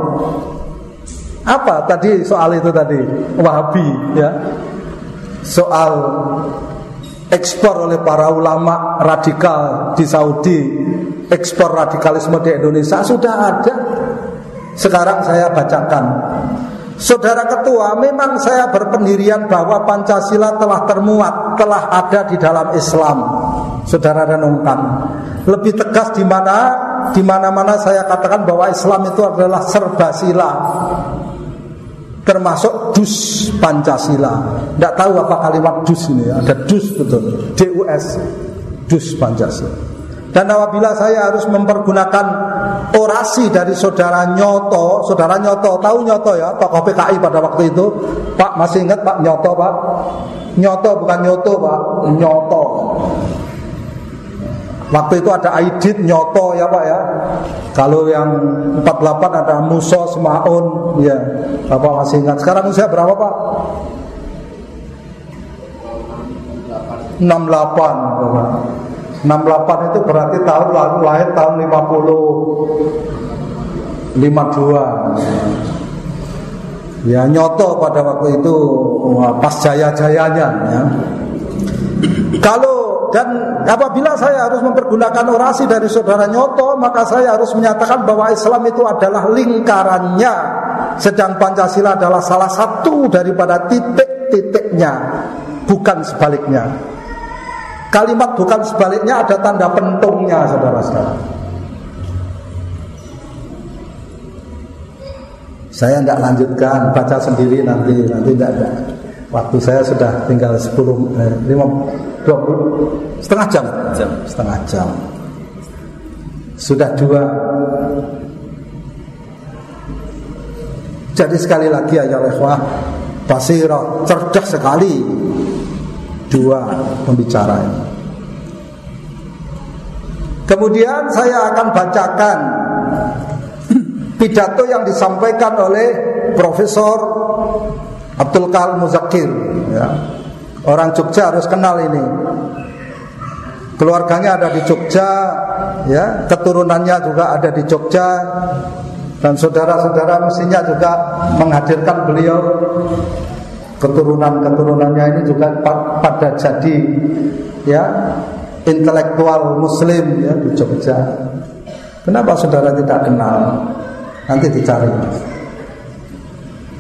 Apa tadi soal itu tadi Wahabi ya? Soal ekspor oleh para ulama radikal di Saudi, ekspor radikalisme di Indonesia sudah ada sekarang saya bacakan. Saudara Ketua, memang saya berpendirian bahwa Pancasila telah termuat, telah ada di dalam Islam. Saudara renungkan. Lebih tegas di mana di mana-mana saya katakan bahwa Islam itu adalah serba sila. Termasuk dus Pancasila. Tidak tahu apa kalimat dus ini, ada dus betul. DUS, dus Pancasila. Dan apabila saya harus mempergunakan orasi dari saudara Nyoto, saudara Nyoto, tahu Nyoto ya, tokoh PKI pada waktu itu, Pak masih ingat Pak Nyoto Pak? Nyoto bukan Nyoto Pak, Nyoto. Waktu itu ada Aidit Nyoto ya Pak ya. Kalau yang 48 ada Muso Semaun ya. Bapak masih ingat. Sekarang usia berapa Pak? 68 Bapak. 68 itu berarti tahun lalu lahir tahun 50 52 Ya nyoto pada waktu itu pas jaya-jayanya ya. Kalau dan apabila saya harus mempergunakan orasi dari saudara Nyoto maka saya harus menyatakan bahwa Islam itu adalah lingkarannya sedang Pancasila adalah salah satu daripada titik-titiknya bukan sebaliknya Kalimat bukan sebaliknya ada tanda pentungnya saudara-saudara. Saya tidak lanjutkan, baca sendiri nanti, nanti tidak ada. Waktu saya sudah tinggal 10, eh, 5, 20, setengah jam. jam. Setengah jam. Sudah dua. Jadi sekali lagi ya Lehwah, Basirah cerdas sekali dua pembicara ini. Kemudian saya akan bacakan pidato yang disampaikan oleh Profesor Abdul Kahal Muzakir. Ya. Orang Jogja harus kenal ini. Keluarganya ada di Jogja, ya, keturunannya juga ada di Jogja, dan saudara-saudara mestinya juga menghadirkan beliau keturunan-keturunannya ini juga pada jadi ya intelektual muslim ya di Jogja. Kenapa saudara tidak kenal? Nanti dicari.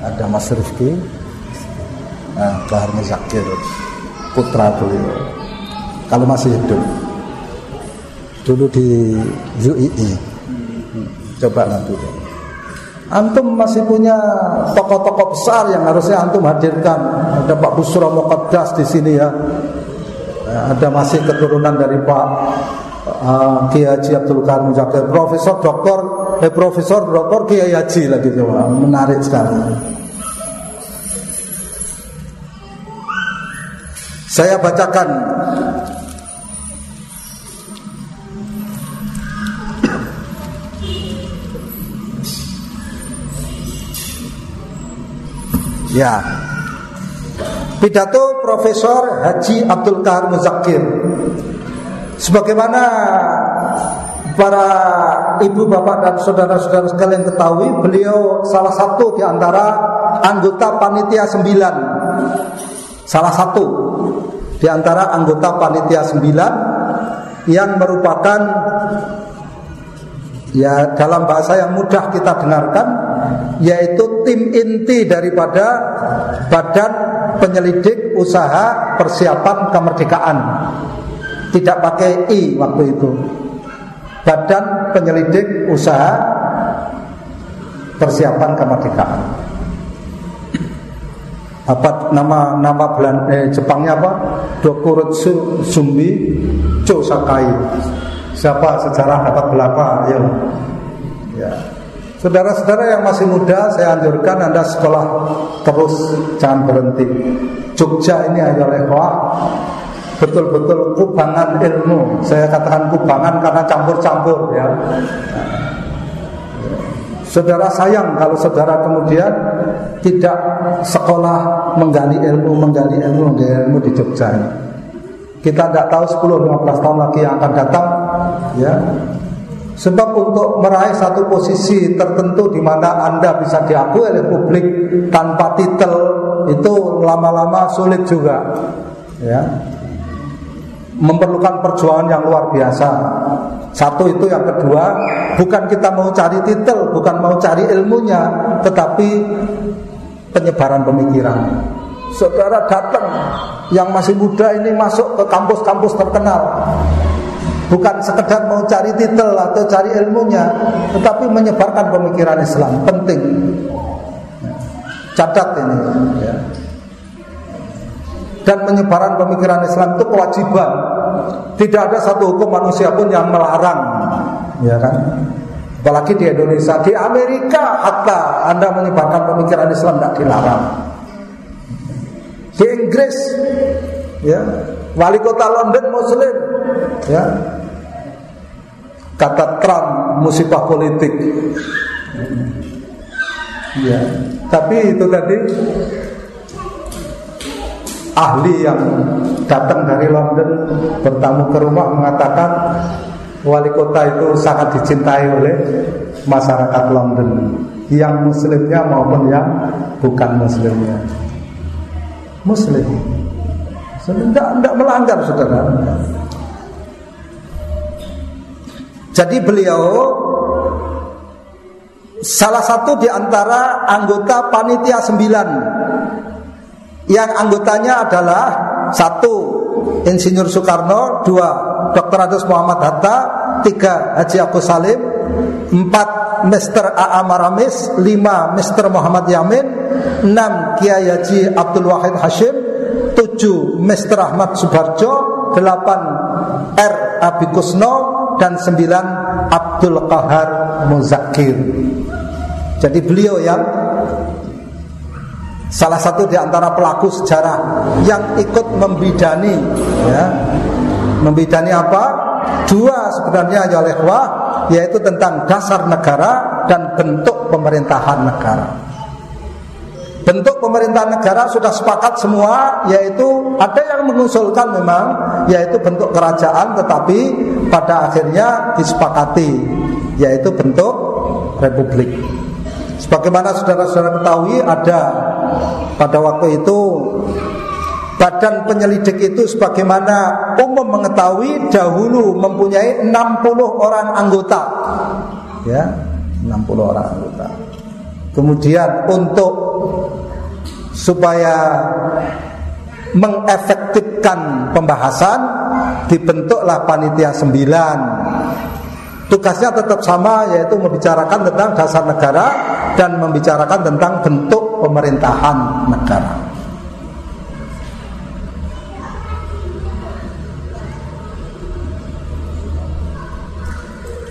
Ada Mas Rifki, nah, Bahar Muzakir, putra beliau. Kalau masih hidup, dulu di UII. Coba nanti. Antum masih punya tokoh-tokoh besar yang harusnya antum hadirkan. Ada Pak Busro Mokaddas di sini ya. ya. Ada masih keturunan dari Pak uh, Kiai Haji Abdul Karim Zakir, Profesor Doktor, eh Profesor Doktor Kiai Haji lagi coba. Menarik sekali. Saya bacakan Ya. Pidato Profesor Haji Abdul Kahar Muzakir. Sebagaimana para ibu bapak dan saudara-saudara sekalian ketahui, beliau salah satu di antara anggota panitia sembilan. Salah satu di antara anggota panitia sembilan yang merupakan ya dalam bahasa yang mudah kita dengarkan yaitu tim inti daripada Badan Penyelidik Usaha Persiapan Kemerdekaan. Tidak pakai i waktu itu. Badan Penyelidik Usaha Persiapan Kemerdekaan. Apa nama nama Belan, eh, Jepangnya apa? Dokurutsu Sumbi Chosakai. Siapa sejarah dapat berapa? Ayo. Ya. Saudara-saudara yang masih muda, saya anjurkan Anda sekolah terus, jangan berhenti. Jogja ini ayo lewat betul-betul kubangan ilmu. Saya katakan kubangan karena campur-campur ya. Saudara sayang kalau saudara kemudian tidak sekolah menggali ilmu, menggali ilmu, menggali ilmu di Jogja. Kita tidak tahu 10-15 tahun lagi yang akan datang ya Sebab untuk meraih satu posisi tertentu di mana Anda bisa diakui oleh publik tanpa titel itu lama-lama sulit juga. Ya. Memerlukan perjuangan yang luar biasa. Satu itu yang kedua, bukan kita mau cari titel, bukan mau cari ilmunya, tetapi penyebaran pemikiran. Saudara datang yang masih muda ini masuk ke kampus-kampus terkenal. Bukan sekedar mau cari titel atau cari ilmunya Tetapi menyebarkan pemikiran Islam. Penting. Catat ini ya. Dan penyebaran pemikiran Islam itu kewajiban. Tidak ada satu hukum manusia pun yang melarang Ya kan Apalagi di Indonesia Di Amerika hatta Anda menyebarkan pemikiran Islam tidak dilarang. Di Inggris ya. Wali kota London Muslim ya. Kata Trump musibah politik. Ya. Tapi itu tadi ahli yang datang dari London bertamu ke rumah mengatakan wali kota itu sangat dicintai oleh masyarakat London yang muslimnya maupun yang bukan muslimnya. Muslim. Tidak, tidak melanggar saudara. Jadi beliau salah satu di antara anggota panitia sembilan yang anggotanya adalah satu Insinyur Soekarno, dua Dr. Adus Muhammad Hatta, tiga Haji Agus Salim, empat Mr. A.A. Maramis, lima Mr. Muhammad Yamin, enam Kiai Haji Abdul Wahid Hashim, tujuh Mr. Ahmad Subarjo, delapan R. Abi Kusno, dan sembilan Abdul Qahar Muzakir. Jadi beliau yang salah satu di antara pelaku sejarah yang ikut membidani ya. Membidani apa? Dua sebenarnya ya oleh yaitu tentang dasar negara dan bentuk pemerintahan negara. Bentuk pemerintahan negara sudah sepakat semua yaitu ada yang mengusulkan memang yaitu bentuk kerajaan tetapi pada akhirnya disepakati yaitu bentuk republik. Sebagaimana saudara-saudara ketahui ada pada waktu itu Badan penyelidik itu sebagaimana umum mengetahui dahulu mempunyai 60 orang anggota. Ya, 60 orang anggota. Kemudian untuk supaya mengefektifkan pembahasan dibentuklah panitia sembilan tugasnya tetap sama yaitu membicarakan tentang dasar negara dan membicarakan tentang bentuk pemerintahan negara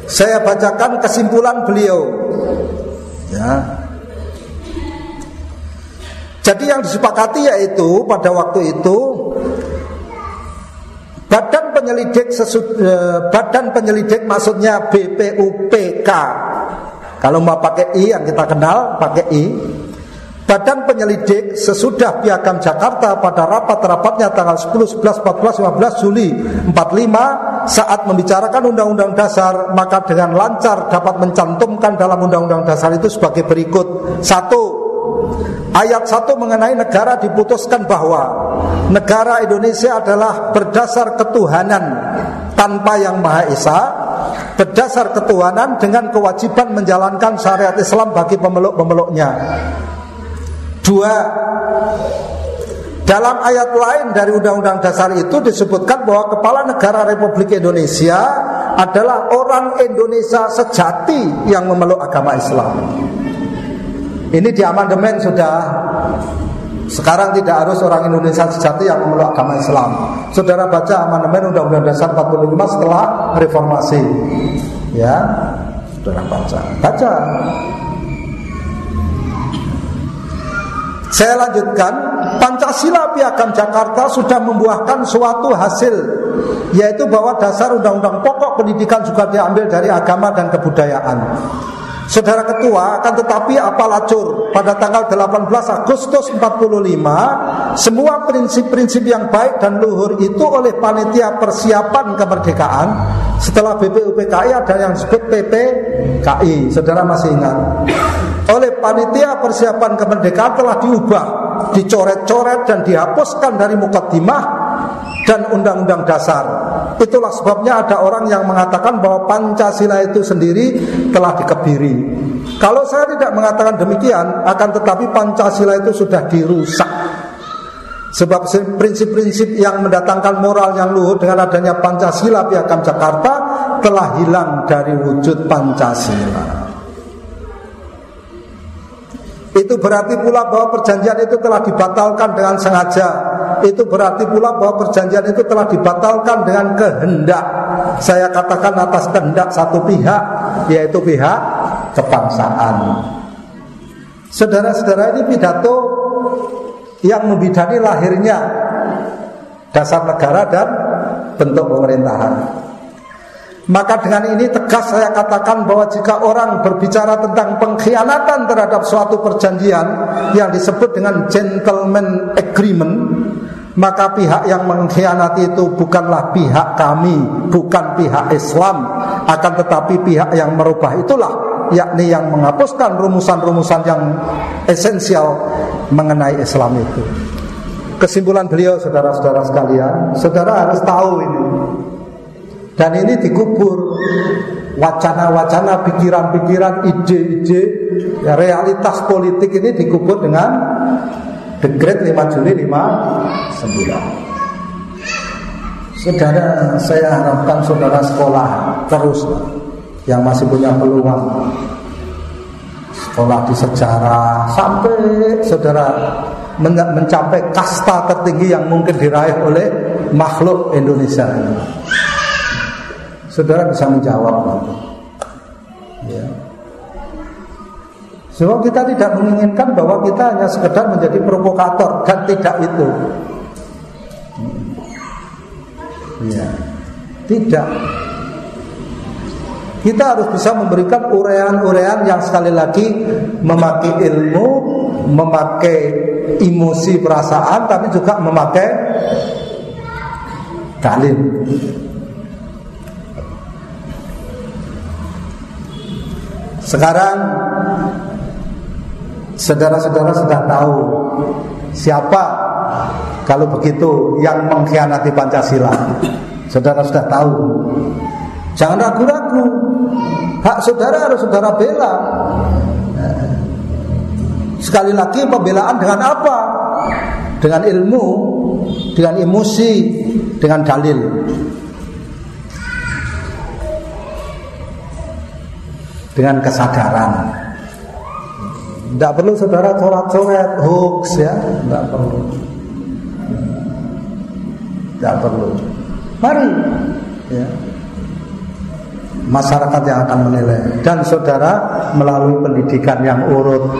saya bacakan kesimpulan beliau ya jadi yang disepakati yaitu pada waktu itu Badan penyelidik sesud, eh, badan penyelidik maksudnya BPUPK. Kalau mau pakai I yang kita kenal pakai I. Badan penyelidik sesudah Piagam Jakarta pada rapat-rapatnya tanggal 10, 11, 14, 15 Juli 45 saat membicarakan Undang-Undang Dasar maka dengan lancar dapat mencantumkan dalam Undang-Undang Dasar itu sebagai berikut. Satu, Ayat 1 mengenai negara diputuskan bahwa negara Indonesia adalah berdasar ketuhanan tanpa yang Maha Esa, berdasar ketuhanan dengan kewajiban menjalankan syariat Islam bagi pemeluk-pemeluknya. Dua, dalam ayat lain dari Undang-Undang Dasar itu disebutkan bahwa Kepala Negara Republik Indonesia adalah orang Indonesia sejati yang memeluk agama Islam. Ini di amandemen sudah sekarang tidak harus orang Indonesia sejati yang memeluk agama Islam. Saudara baca amandemen Undang-Undang Dasar 45 setelah reformasi. Ya, saudara baca. Baca. Saya lanjutkan, Pancasila Piagam Jakarta sudah membuahkan suatu hasil yaitu bahwa dasar undang-undang pokok pendidikan juga diambil dari agama dan kebudayaan. Saudara Ketua, akan tetapi apa lacur pada tanggal 18 Agustus 45 semua prinsip-prinsip yang baik dan luhur itu oleh panitia persiapan kemerdekaan setelah BPUPKI ada yang disebut PPKI. Saudara masih ingat? Oleh panitia persiapan kemerdekaan telah diubah, dicoret-coret dan dihapuskan dari mukaddimah dan undang-undang dasar. Itulah sebabnya ada orang yang mengatakan bahwa Pancasila itu sendiri telah dikebiri. Kalau saya tidak mengatakan demikian, akan tetapi Pancasila itu sudah dirusak. Sebab prinsip-prinsip yang mendatangkan moral yang luhur dengan adanya Pancasila Piagam Jakarta telah hilang dari wujud Pancasila. Itu berarti pula bahwa perjanjian itu telah dibatalkan dengan sengaja. Itu berarti pula bahwa perjanjian itu telah dibatalkan dengan kehendak. Saya katakan atas kehendak satu pihak, yaitu pihak kebangsaan. Saudara-saudara ini pidato yang membidani lahirnya dasar negara dan bentuk pemerintahan. Maka dengan ini tegas saya katakan bahwa jika orang berbicara tentang pengkhianatan terhadap suatu perjanjian yang disebut dengan gentleman agreement, maka pihak yang mengkhianati itu bukanlah pihak kami, bukan pihak Islam, akan tetapi pihak yang merubah itulah yakni yang menghapuskan rumusan-rumusan yang esensial mengenai Islam itu. Kesimpulan beliau saudara-saudara sekalian, saudara harus tahu ini dan ini dikubur wacana-wacana, pikiran-pikiran, ide-ide, ya, realitas politik ini dikubur dengan dekret 5 Juli 59. Saudara, saya harapkan saudara sekolah terus yang masih punya peluang sekolah di sejarah sampai saudara mencapai kasta tertinggi yang mungkin diraih oleh makhluk Indonesia ini. Saudara bisa menjawab nanti. Ya. Sebab kita tidak menginginkan bahwa kita hanya sekedar menjadi provokator dan tidak itu. Ya. Tidak. Kita harus bisa memberikan urean-urean yang sekali lagi memakai ilmu, memakai emosi perasaan, tapi juga memakai dalil. Sekarang saudara-saudara sudah tahu siapa kalau begitu yang mengkhianati Pancasila. Saudara sudah tahu. Jangan ragu-ragu. Hak saudara harus saudara bela. Sekali lagi pembelaan dengan apa? Dengan ilmu, dengan emosi, dengan dalil. Dengan kesadaran. Tidak perlu saudara coret-coret hoax ya, tidak perlu. Tidak perlu. Mari, ya. Masyarakat yang akan menilai dan saudara melalui pendidikan yang urut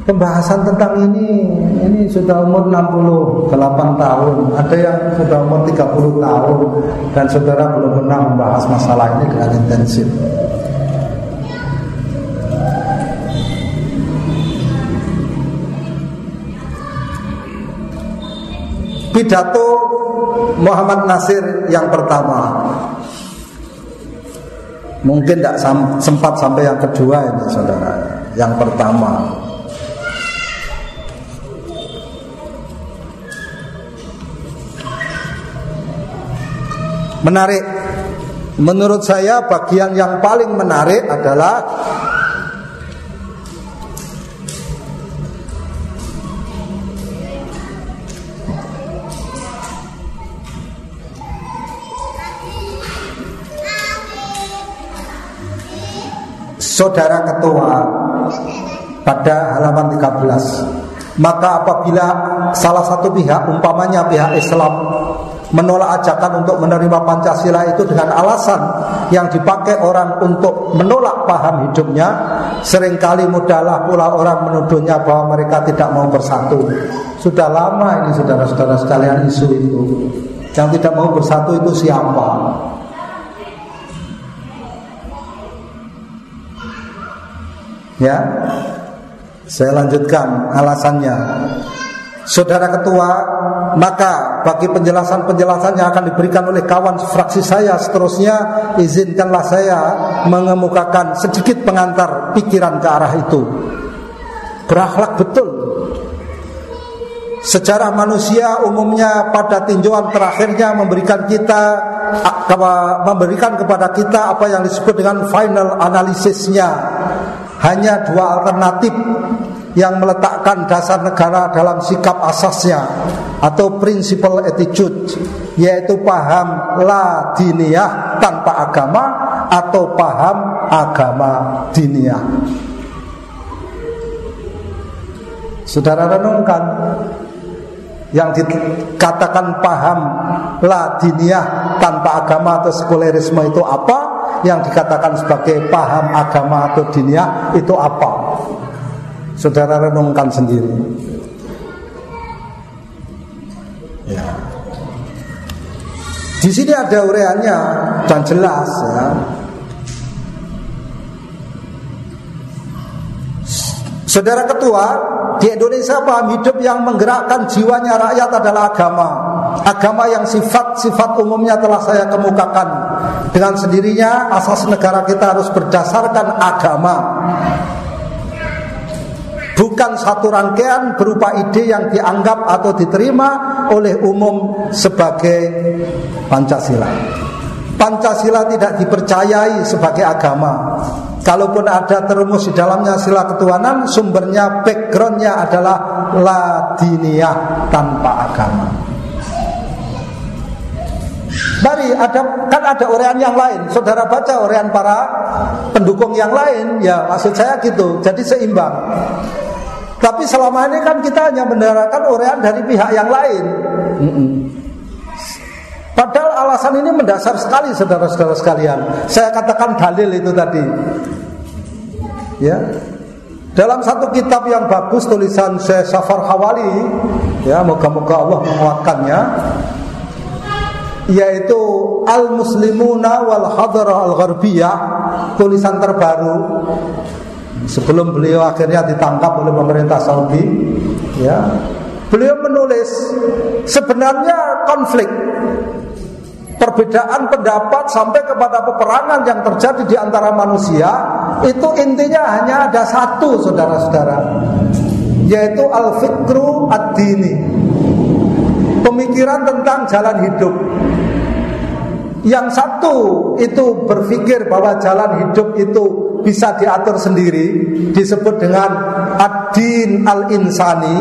Pembahasan tentang ini. Ini sudah umur 68 tahun, ada yang sudah umur 30 tahun. Dan saudara belum pernah membahas masalah ini dengan intensif. Pidato Muhammad Nasir yang pertama. Mungkin tidak sempat sampai yang kedua ini saudara. Yang pertama menarik. Menurut saya bagian yang paling menarik adalah Saudara Ketua pada halaman 13 Maka apabila salah satu pihak umpamanya pihak Islam menolak ajakan untuk menerima Pancasila itu dengan alasan yang dipakai orang untuk menolak paham hidupnya sering kali mudahlah pula orang menuduhnya bahwa mereka tidak mau bersatu. Sudah lama ini saudara-saudara sekalian isu itu. Yang tidak mau bersatu itu siapa? Ya saya lanjutkan alasannya Saudara Ketua, maka bagi penjelasan-penjelasan yang akan diberikan oleh kawan fraksi saya seterusnya izinkanlah saya mengemukakan sedikit pengantar pikiran ke arah itu. Berakhlak betul. Sejarah manusia umumnya pada tinjauan terakhirnya memberikan kita memberikan kepada kita apa yang disebut dengan final analisisnya. Hanya dua alternatif yang meletakkan dasar negara dalam sikap asasnya atau principal attitude yaitu paham la diniyah tanpa agama atau paham agama diniyah. Saudara renungkan yang dikatakan paham la diniyah tanpa agama atau sekulerisme itu apa? Yang dikatakan sebagai paham agama atau diniyah itu apa? Saudara renungkan sendiri. Ya. Di sini ada ureannya dan jelas ya. Saudara ketua, di Indonesia paham hidup yang menggerakkan jiwanya rakyat adalah agama. Agama yang sifat-sifat umumnya telah saya kemukakan. Dengan sendirinya asas negara kita harus berdasarkan agama bukan satu rangkaian berupa ide yang dianggap atau diterima oleh umum sebagai Pancasila. Pancasila tidak dipercayai sebagai agama. Kalaupun ada terumus di dalamnya sila ketuhanan, sumbernya, backgroundnya adalah ladiniah tanpa agama. Mari ada kan ada orean yang lain. Saudara baca orean para pendukung yang lain, ya maksud saya gitu. Jadi seimbang. Tapi selama ini kan kita hanya mendarakan urean dari pihak yang lain. Padahal alasan ini mendasar sekali saudara-saudara sekalian. Saya katakan dalil itu tadi. Ya. Dalam satu kitab yang bagus tulisan Syekh Safar Hawali, ya moga-moga Allah menguatkannya, yaitu Al Muslimuna wal Hadrah Al Gharbiyah, tulisan terbaru sebelum beliau akhirnya ditangkap oleh pemerintah Saudi ya beliau menulis sebenarnya konflik perbedaan pendapat sampai kepada peperangan yang terjadi di antara manusia itu intinya hanya ada satu saudara-saudara yaitu al-fikru ad-dini pemikiran tentang jalan hidup. Yang satu itu berpikir bahwa jalan hidup itu bisa diatur sendiri disebut dengan ad-din al-insani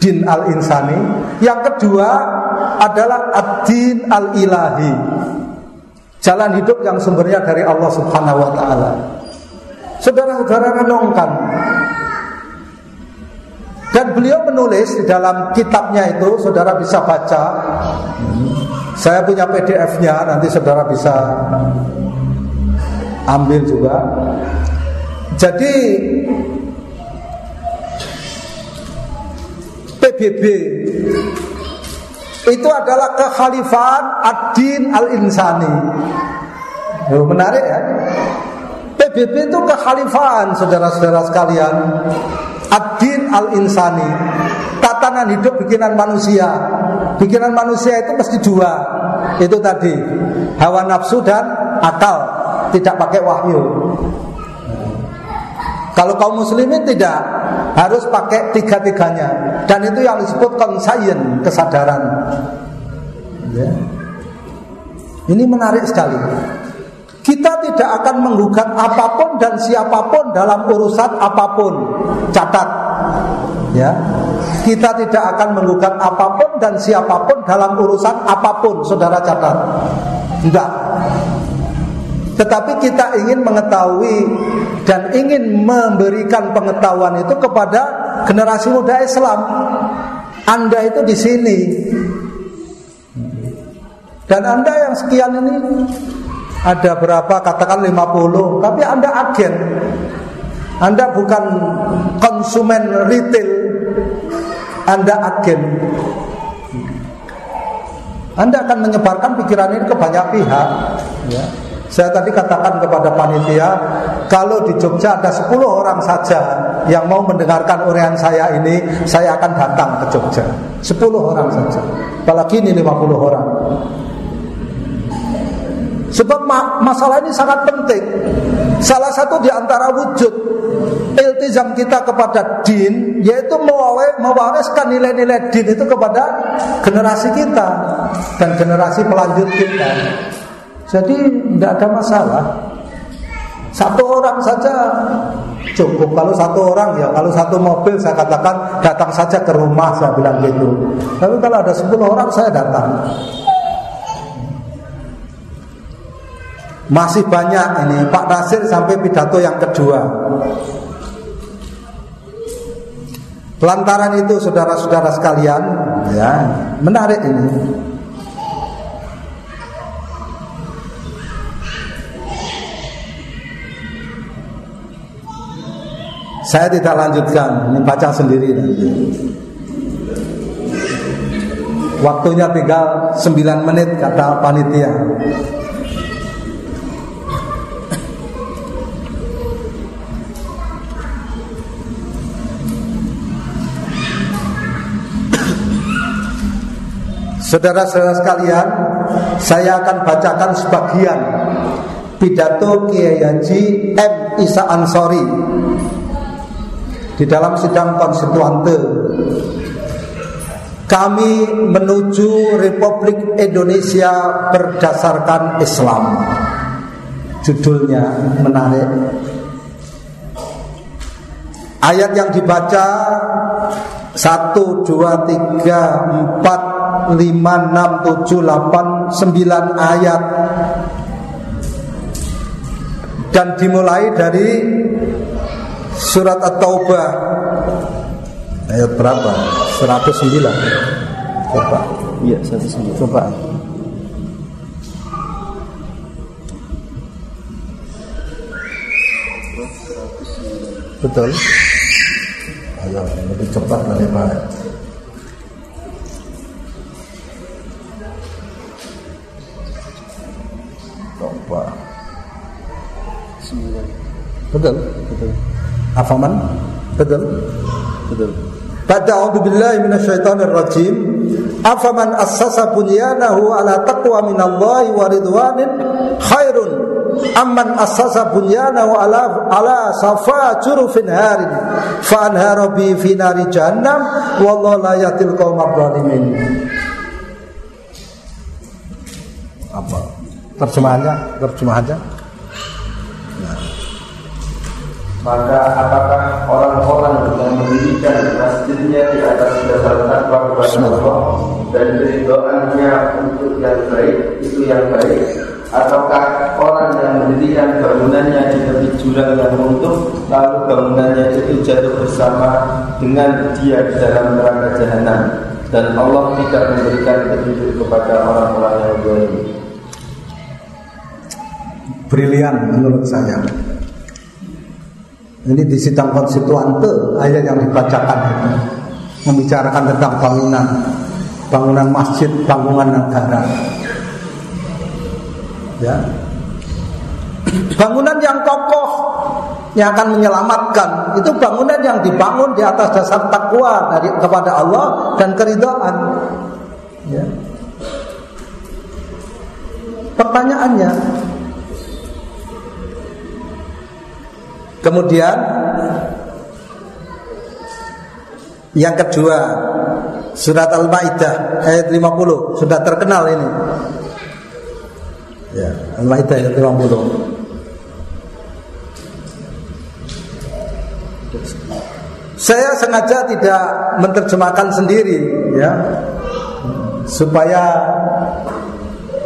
din al-insani. Yang kedua adalah ad-din al-ilahi. Jalan hidup yang sumbernya dari Allah Subhanahu wa taala. Saudara-saudara renungkan. Dan beliau menulis di dalam kitabnya itu saudara bisa baca. Saya punya PDF-nya, nanti saudara bisa ambil juga. Jadi PBB itu adalah kekhalifahan ad-din al-insani. Oh, menarik ya. PBB itu kekhalifahan saudara-saudara sekalian. Ad-din al-insani. Tatanan hidup bikinan manusia Pikiran manusia itu mesti dua. Itu tadi hawa nafsu dan akal, tidak pakai wahyu. Kalau kaum muslimin tidak harus pakai tiga-tiganya dan itu yang disebut konsayen kesadaran. Ya. Ini menarik sekali. Kita tidak akan menggugat apa pun dan siapa pun dalam urusan apa pun. Catat. Ya. Kita tidak akan menggugat apa pun dan siapa pun dalam urusan apa pun, saudara catat. Enggak. Tetapi kita ingin mengetahui dan ingin memberikan pengetahuan itu kepada generasi muda Islam. Anda itu di sini. Dan Anda yang sekian ini ada berapa katakan 50, tapi Anda agen. Anda bukan konsumen retail. Anda agen. Anda akan menyebarkan pikiran ini ke banyak pihak, ya. Saya tadi katakan kepada panitia, kalau di Jogja ada 10 orang saja yang mau mendengarkan urian saya ini, saya akan datang ke Jogja. 10 orang saja. Apalagi ini 50 orang. Sebab masalah ini sangat penting. Salah satu di antara wujud iltizam kita kepada din yaitu mewariskan nilai-nilai din itu kepada generasi kita dan generasi pelanjut kita. Jadi tidak ada masalah. Satu orang saja cukup. Kalau satu orang ya, kalau satu mobil saya katakan datang saja ke rumah saya bilang gitu. Tapi kalau ada sepuluh orang saya datang. Masih banyak ini Pak Nasir sampai pidato yang kedua. Lantaran itu saudara-saudara sekalian, ya menarik ini. Saya tidak lanjutkan, ini baca sendiri nanti. Waktunya tinggal 9 menit kata panitia. Saudara-saudara sekalian, saya akan bacakan sebagian pidato Kiai Haji M. Isa Ansori di dalam sidang konstituante kami menuju Republik Indonesia berdasarkan Islam. Judulnya menarik. Ayat yang dibaca 1 2 3 4 5 6 7 8 9 ayat. Dan dimulai dari Surat At-Taubah ayat berapa? 109. Coba. Iya, 109. Coba. Betul. Ayo, lebih cepat dari Pak. Coba. Betul, betul. Afaman? Betul? Betul. Pada a'udzu billahi minasyaitonir rajim. Afaman assasa bunyanahu ala taqwa minallahi wa ridwanin khairun amman assasa bunyanahu ala ala safa jurufin harin fa anhara bi fi nari jahannam wallahu la yatil qaumadh. Apa? Terjemahannya, terjemahannya. Maka apakah orang-orang yang mendirikan masjidnya di atas dasar takwa kepada Allah dan keridoannya untuk yang baik itu yang baik ataukah orang yang mendirikan bangunannya di tepi jurang yang runtuh lalu bangunannya itu jatuh bersama dengan dia di dalam neraka jahanam dan Allah tidak memberikan petunjuk kepada orang-orang yang zalim. Brilian menurut saya. Ini di sidang konstituante ayat yang dibacakan itu membicarakan tentang bangunan, bangunan masjid, bangunan negara. Ya. Bangunan yang kokoh yang akan menyelamatkan itu bangunan yang dibangun di atas dasar takwa dari kepada Allah dan keridhaan. Ya. Pertanyaannya, Kemudian yang kedua surat Al-Maidah ayat 50 sudah terkenal ini. Ya, Al-Maidah ayat 50. Saya sengaja tidak menerjemahkan sendiri ya supaya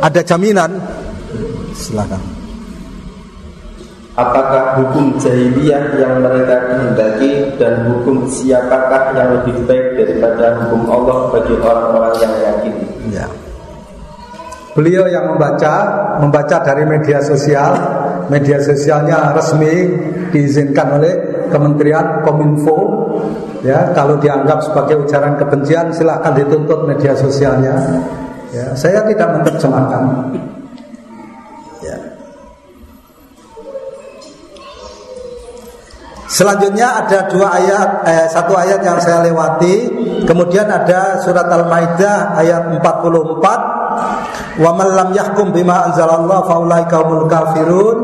ada jaminan silakan Apakah hukum jahiliyah yang mereka kehendaki dan hukum siapakah yang lebih baik daripada hukum Allah bagi orang-orang yang yakin? Ya. Beliau yang membaca, membaca dari media sosial, media sosialnya resmi diizinkan oleh Kementerian Kominfo. Ya, kalau dianggap sebagai ujaran kebencian, silahkan dituntut media sosialnya. Ya, saya tidak menerjemahkan. Selanjutnya ada dua ayat, eh, satu ayat yang saya lewati. Kemudian ada surat Al-Maidah ayat 44. Wa man lam yahkum bima anzalallahu faulaika humul kafirun.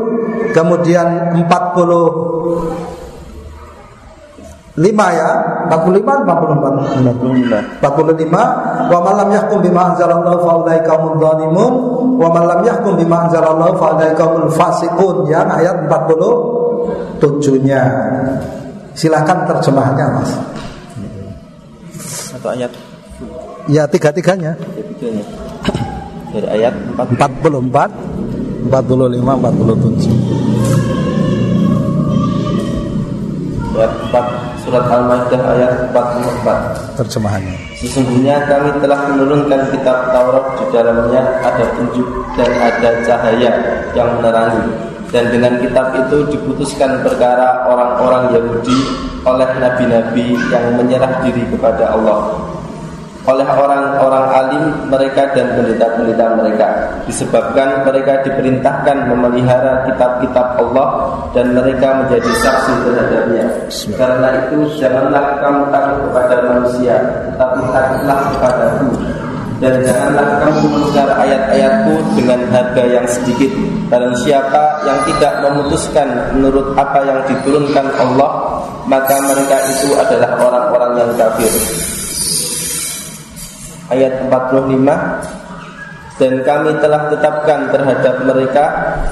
Kemudian 40 lima ya 45 44 45 45 wa man lam yahkum bima anzalallahu faulaika humul zalimun wa man lam yahkum bima anzalallahu faulaika humul fasiqun ya ayat 40 tujuhnya. Silakan terjemahnya, Mas. Atau ayat? Ya, tiga-tiganya. Tiga-tiganya. Dari ayat 44, 45, 47. Ayat 4 surat Al-Maidah ayat 44. Terjemahannya. Sesungguhnya kami telah menurunkan kitab Taurat di dalamnya ada petunjuk dan ada cahaya yang menerangi dan dengan kitab itu diputuskan perkara orang-orang Yahudi oleh nabi-nabi yang menyerah diri kepada Allah. Oleh orang-orang alim mereka dan pendeta-pendeta mereka. Disebabkan mereka diperintahkan memelihara kitab-kitab Allah dan mereka menjadi saksi terhadapnya. Karena itu janganlah kamu takut kepada manusia tetapi takutlah kepadaku dan janganlah kamu mendengar ayat-ayatku dengan harga yang sedikit. Barang siapa yang tidak memutuskan menurut apa yang diturunkan Allah Maka mereka itu adalah orang-orang yang kafir. Ayat 45 Dan kami telah tetapkan terhadap mereka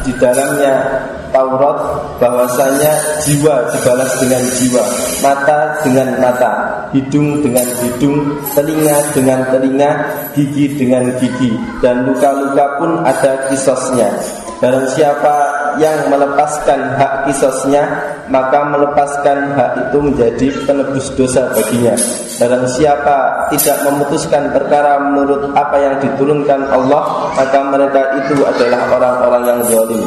Di dalamnya Taurat bahwasanya jiwa dibalas dengan jiwa, mata dengan mata, hidung dengan hidung, telinga dengan telinga, gigi dengan gigi, dan luka-luka pun ada kisosnya. Barang siapa yang melepaskan hak kisosnya Maka melepaskan hak itu menjadi penebus dosa baginya Barang siapa tidak memutuskan perkara menurut apa yang diturunkan Allah Maka mereka itu adalah orang-orang yang zalim.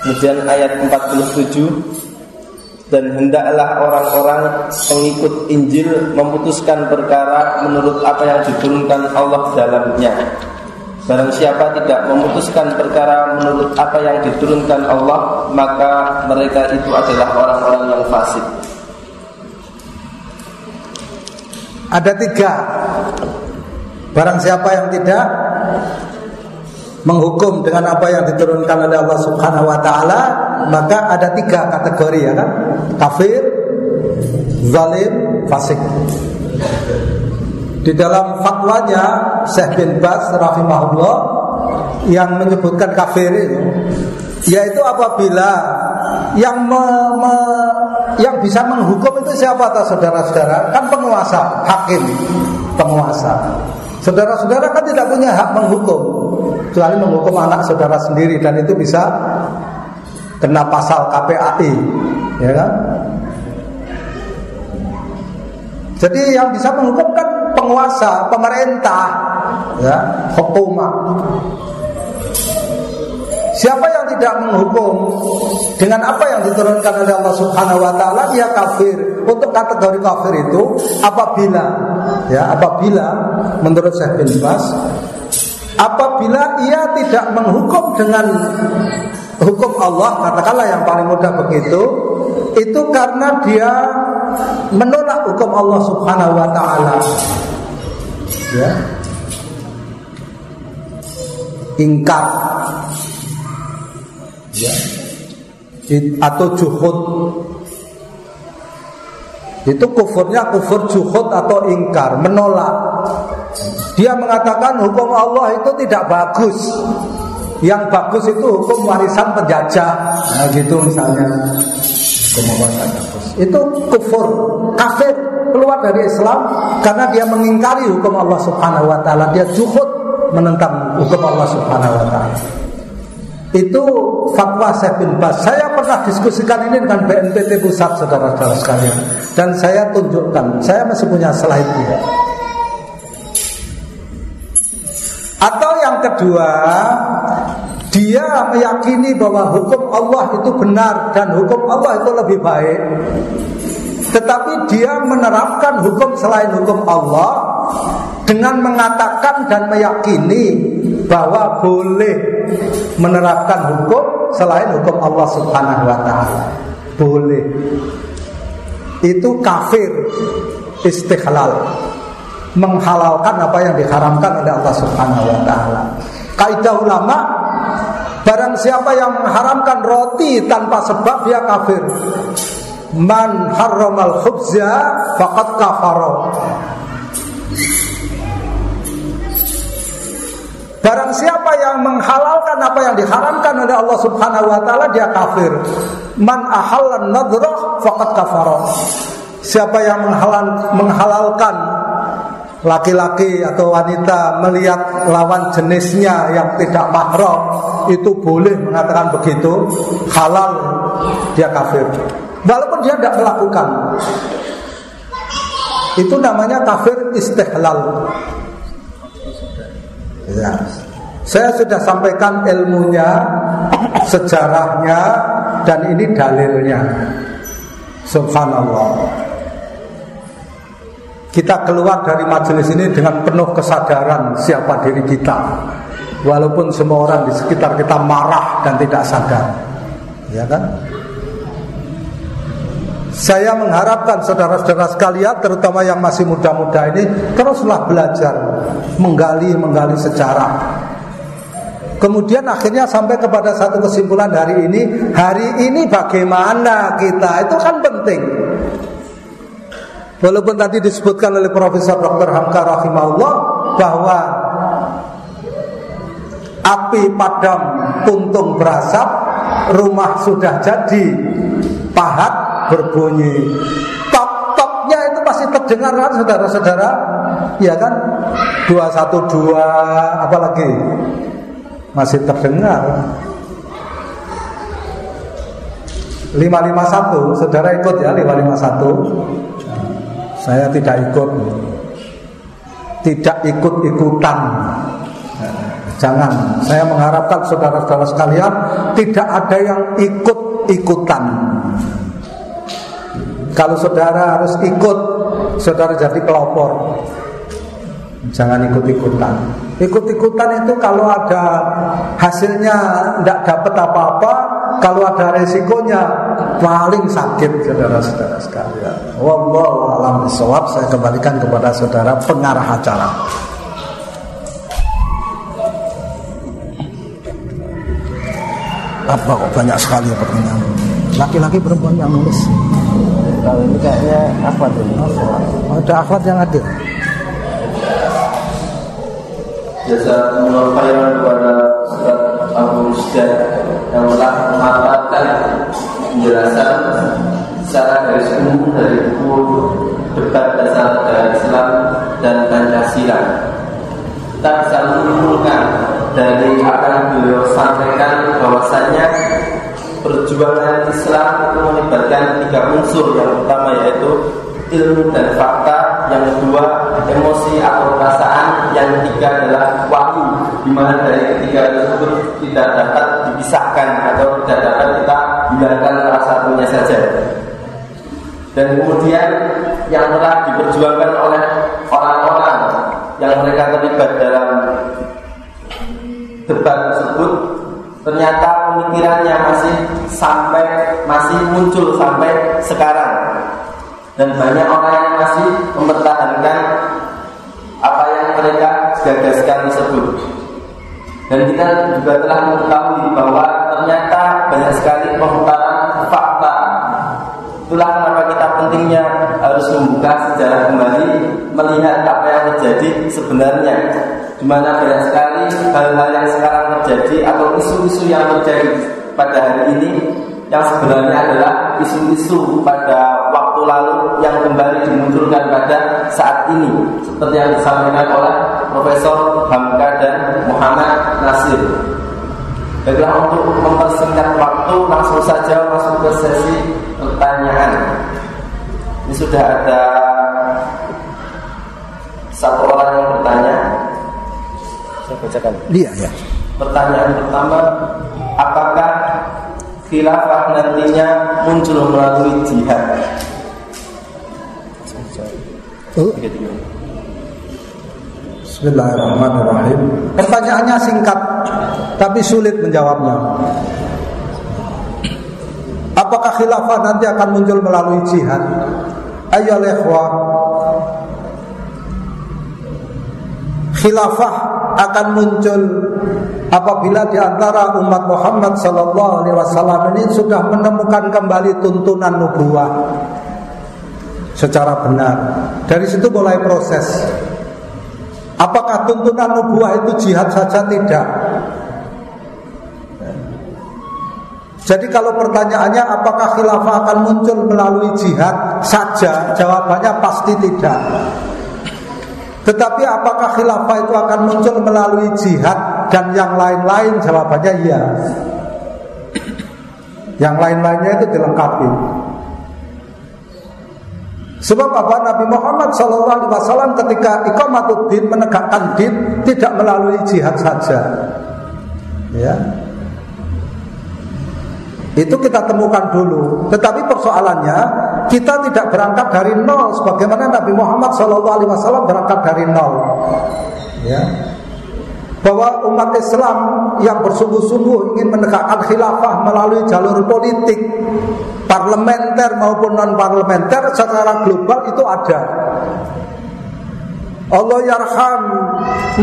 Kemudian ayat 47 dan hendaklah orang-orang pengikut Injil memutuskan perkara menurut apa yang diturunkan Allah dalamnya. Barang siapa tidak memutuskan perkara menurut apa yang diturunkan Allah, maka mereka itu adalah orang-orang yang fasik. Ada tiga. Barang siapa yang tidak menghukum dengan apa yang diturunkan oleh Allah Subhanahu wa taala, maka ada tiga kategori ya kan? Kafir, zalim, fasik. Di dalam fatwanya Syekh bin Bas rahimahullah yang menyebutkan kafir itu yaitu apabila yang me, me, yang bisa menghukum itu siapa atau saudara-saudara? Kan penguasa, hakim, penguasa. Saudara-saudara kan tidak punya hak menghukum kecuali menghukum anak saudara sendiri dan itu bisa kena pasal KPAI, ya kan? Jadi yang bisa menghukum kan penguasa, pemerintah, ya, hukumah. Siapa yang tidak menghukum dengan apa yang diturunkan oleh Allah Subhanahu wa taala dia kafir. Untuk kategori kafir itu apabila ya apabila menurut Syekh bin Bas apabila ia tidak menghukum dengan hukum Allah katakanlah yang paling mudah begitu itu karena dia menolak hukum Allah Subhanahu wa taala ya. Ingkar. Ya. Atau juhud. Itu kufurnya kufur juhud atau ingkar menolak. Dia mengatakan hukum Allah itu tidak bagus. Yang bagus itu hukum warisan penjajah. Nah gitu misalnya. Hukum warisan itu kufur kafir keluar dari Islam karena dia mengingkari hukum Allah Subhanahu wa taala dia juhud menentang hukum Allah Subhanahu wa taala Itu fatwa saya bin Bas. Saya pernah diskusikan ini dengan BNPT pusat saudara-saudara sekalian. Dan saya tunjukkan, saya masih punya slide juga. Atau yang kedua, dia meyakini bahwa hukum Allah itu benar dan hukum Allah itu lebih baik. Tetapi dia menerapkan hukum selain hukum Allah dengan mengatakan dan meyakini bahwa boleh menerapkan hukum selain hukum Allah Subhanahu wa taala. Boleh. Itu kafir istihlal. Menghalalkan apa yang diharamkan oleh Allah Subhanahu wa taala. Kaidah ulama barang siapa yang mengharamkan roti tanpa sebab dia kafir. Man harramal khubza faqad kafara. Barang siapa yang menghalalkan apa yang diharamkan oleh Allah Subhanahu wa taala dia kafir. Man ahallan nadrah faqad kafara. Siapa yang menghalal, menghalalkan laki-laki atau wanita melihat lawan jenisnya yang tidak mahram itu boleh mengatakan begitu halal dia kafir walaupun dia tidak melakukan itu namanya kafir istihlal Ya. Saya sudah sampaikan ilmunya, sejarahnya, dan ini dalilnya. Subhanallah. Kita keluar dari majelis ini dengan penuh kesadaran siapa diri kita. Walaupun semua orang di sekitar kita marah dan tidak sadar. Ya kan? Saya mengharapkan saudara-saudara sekalian terutama yang masih muda-muda ini teruslah belajar menggali menggali sejarah. Kemudian akhirnya sampai kepada satu kesimpulan hari ini, hari ini bagaimana kita itu kan penting. Walaupun tadi disebutkan oleh Profesor Dr. Hamka rahimahullah bahwa api padam puntung berasap, rumah sudah jadi, pahat berbunyi. Tok-toknya itu pasti terdengar kan saudara-saudara? Ya kan? 212 apalagi? Masih terdengar. 551 saudara ikut ya 551 saya tidak ikut tidak ikut-ikutan Jangan, saya mengharapkan saudara-saudara sekalian tidak ada yang ikut-ikutan. Kalau saudara harus ikut, saudara jadi pelopor. Jangan ikut-ikutan. Ikut-ikutan itu kalau ada hasilnya tidak dapat apa-apa, kalau ada resikonya paling sakit saudara-saudara sekalian. Wallahu alam bisawab. Saya kembalikan kepada saudara pengarah acara. Apa kok banyak sekali pertanyaan? Laki-laki perempuan yang nulis. Kalau ini kayaknya apa tuh? Ada akhwat yang hadir. Jasa menurut kepada Abu Rusdan yang telah memaparkan penjelasan secara garis umum dari buku debat dasar dari Islam dan Pancasila. Kita bisa menyimpulkan dari apa yang beliau sampaikan bahwasannya perjuangan Islam itu melibatkan tiga unsur yang pertama yaitu ilmu dan fakta yang kedua emosi atau perasaan. Yang ketiga adalah wahyu di mana dari ketiga tersebut tidak dapat dipisahkan atau tidak dapat kita hilangkan salah satunya saja. Dan kemudian yang telah diperjuangkan oleh orang-orang yang mereka terlibat dalam debat tersebut ternyata pemikirannya masih sampai masih muncul sampai sekarang dan banyak orang yang masih mempertahankan apa yang mereka gagaskan tersebut. Dan kita juga telah mengetahui bahwa ternyata banyak sekali pemutaran fakta. Itulah kenapa kita pentingnya harus membuka sejarah kembali melihat apa yang terjadi sebenarnya. Di mana banyak sekali hal-hal yang sekarang terjadi atau isu-isu yang terjadi pada hari ini yang sebenarnya adalah isu-isu pada waktu lalu yang kembali dimunculkan pada saat ini seperti yang disampaikan oleh Profesor Hamka dan Muhammad Nasir. Baiklah untuk mempersingkat waktu langsung saja masuk ke sesi pertanyaan. Ini sudah ada satu orang yang bertanya. Saya bacakan. Iya ya. Pertanyaan pertama, apakah khilafah nantinya muncul melalui jihad? Bismillahirrahmanirrahim. Pertanyaannya singkat tapi sulit menjawabnya. Apakah khilafah nanti akan muncul melalui jihad? Ayo ikhwah. Khilafah akan muncul apabila di antara umat Muhammad sallallahu alaihi wasallam ini sudah menemukan kembali tuntunan nubuah secara benar. Dari situ mulai proses Apakah tuntunan nubuah itu jihad saja? Tidak. Jadi kalau pertanyaannya apakah khilafah akan muncul melalui jihad saja? Jawabannya pasti tidak. Tetapi apakah khilafah itu akan muncul melalui jihad dan yang lain-lain? Jawabannya iya. Yang lain-lainnya itu dilengkapi. Sebab apa Nabi Muhammad SAW ketika iqamatuddin menegakkan din tidak melalui jihad saja. Ya. Itu kita temukan dulu. Tetapi persoalannya kita tidak berangkat dari nol sebagaimana Nabi Muhammad SAW berangkat dari nol. Ya bahwa umat Islam yang bersungguh-sungguh ingin menegakkan khilafah melalui jalur politik parlementer maupun non parlementer secara global itu ada. Allah yarham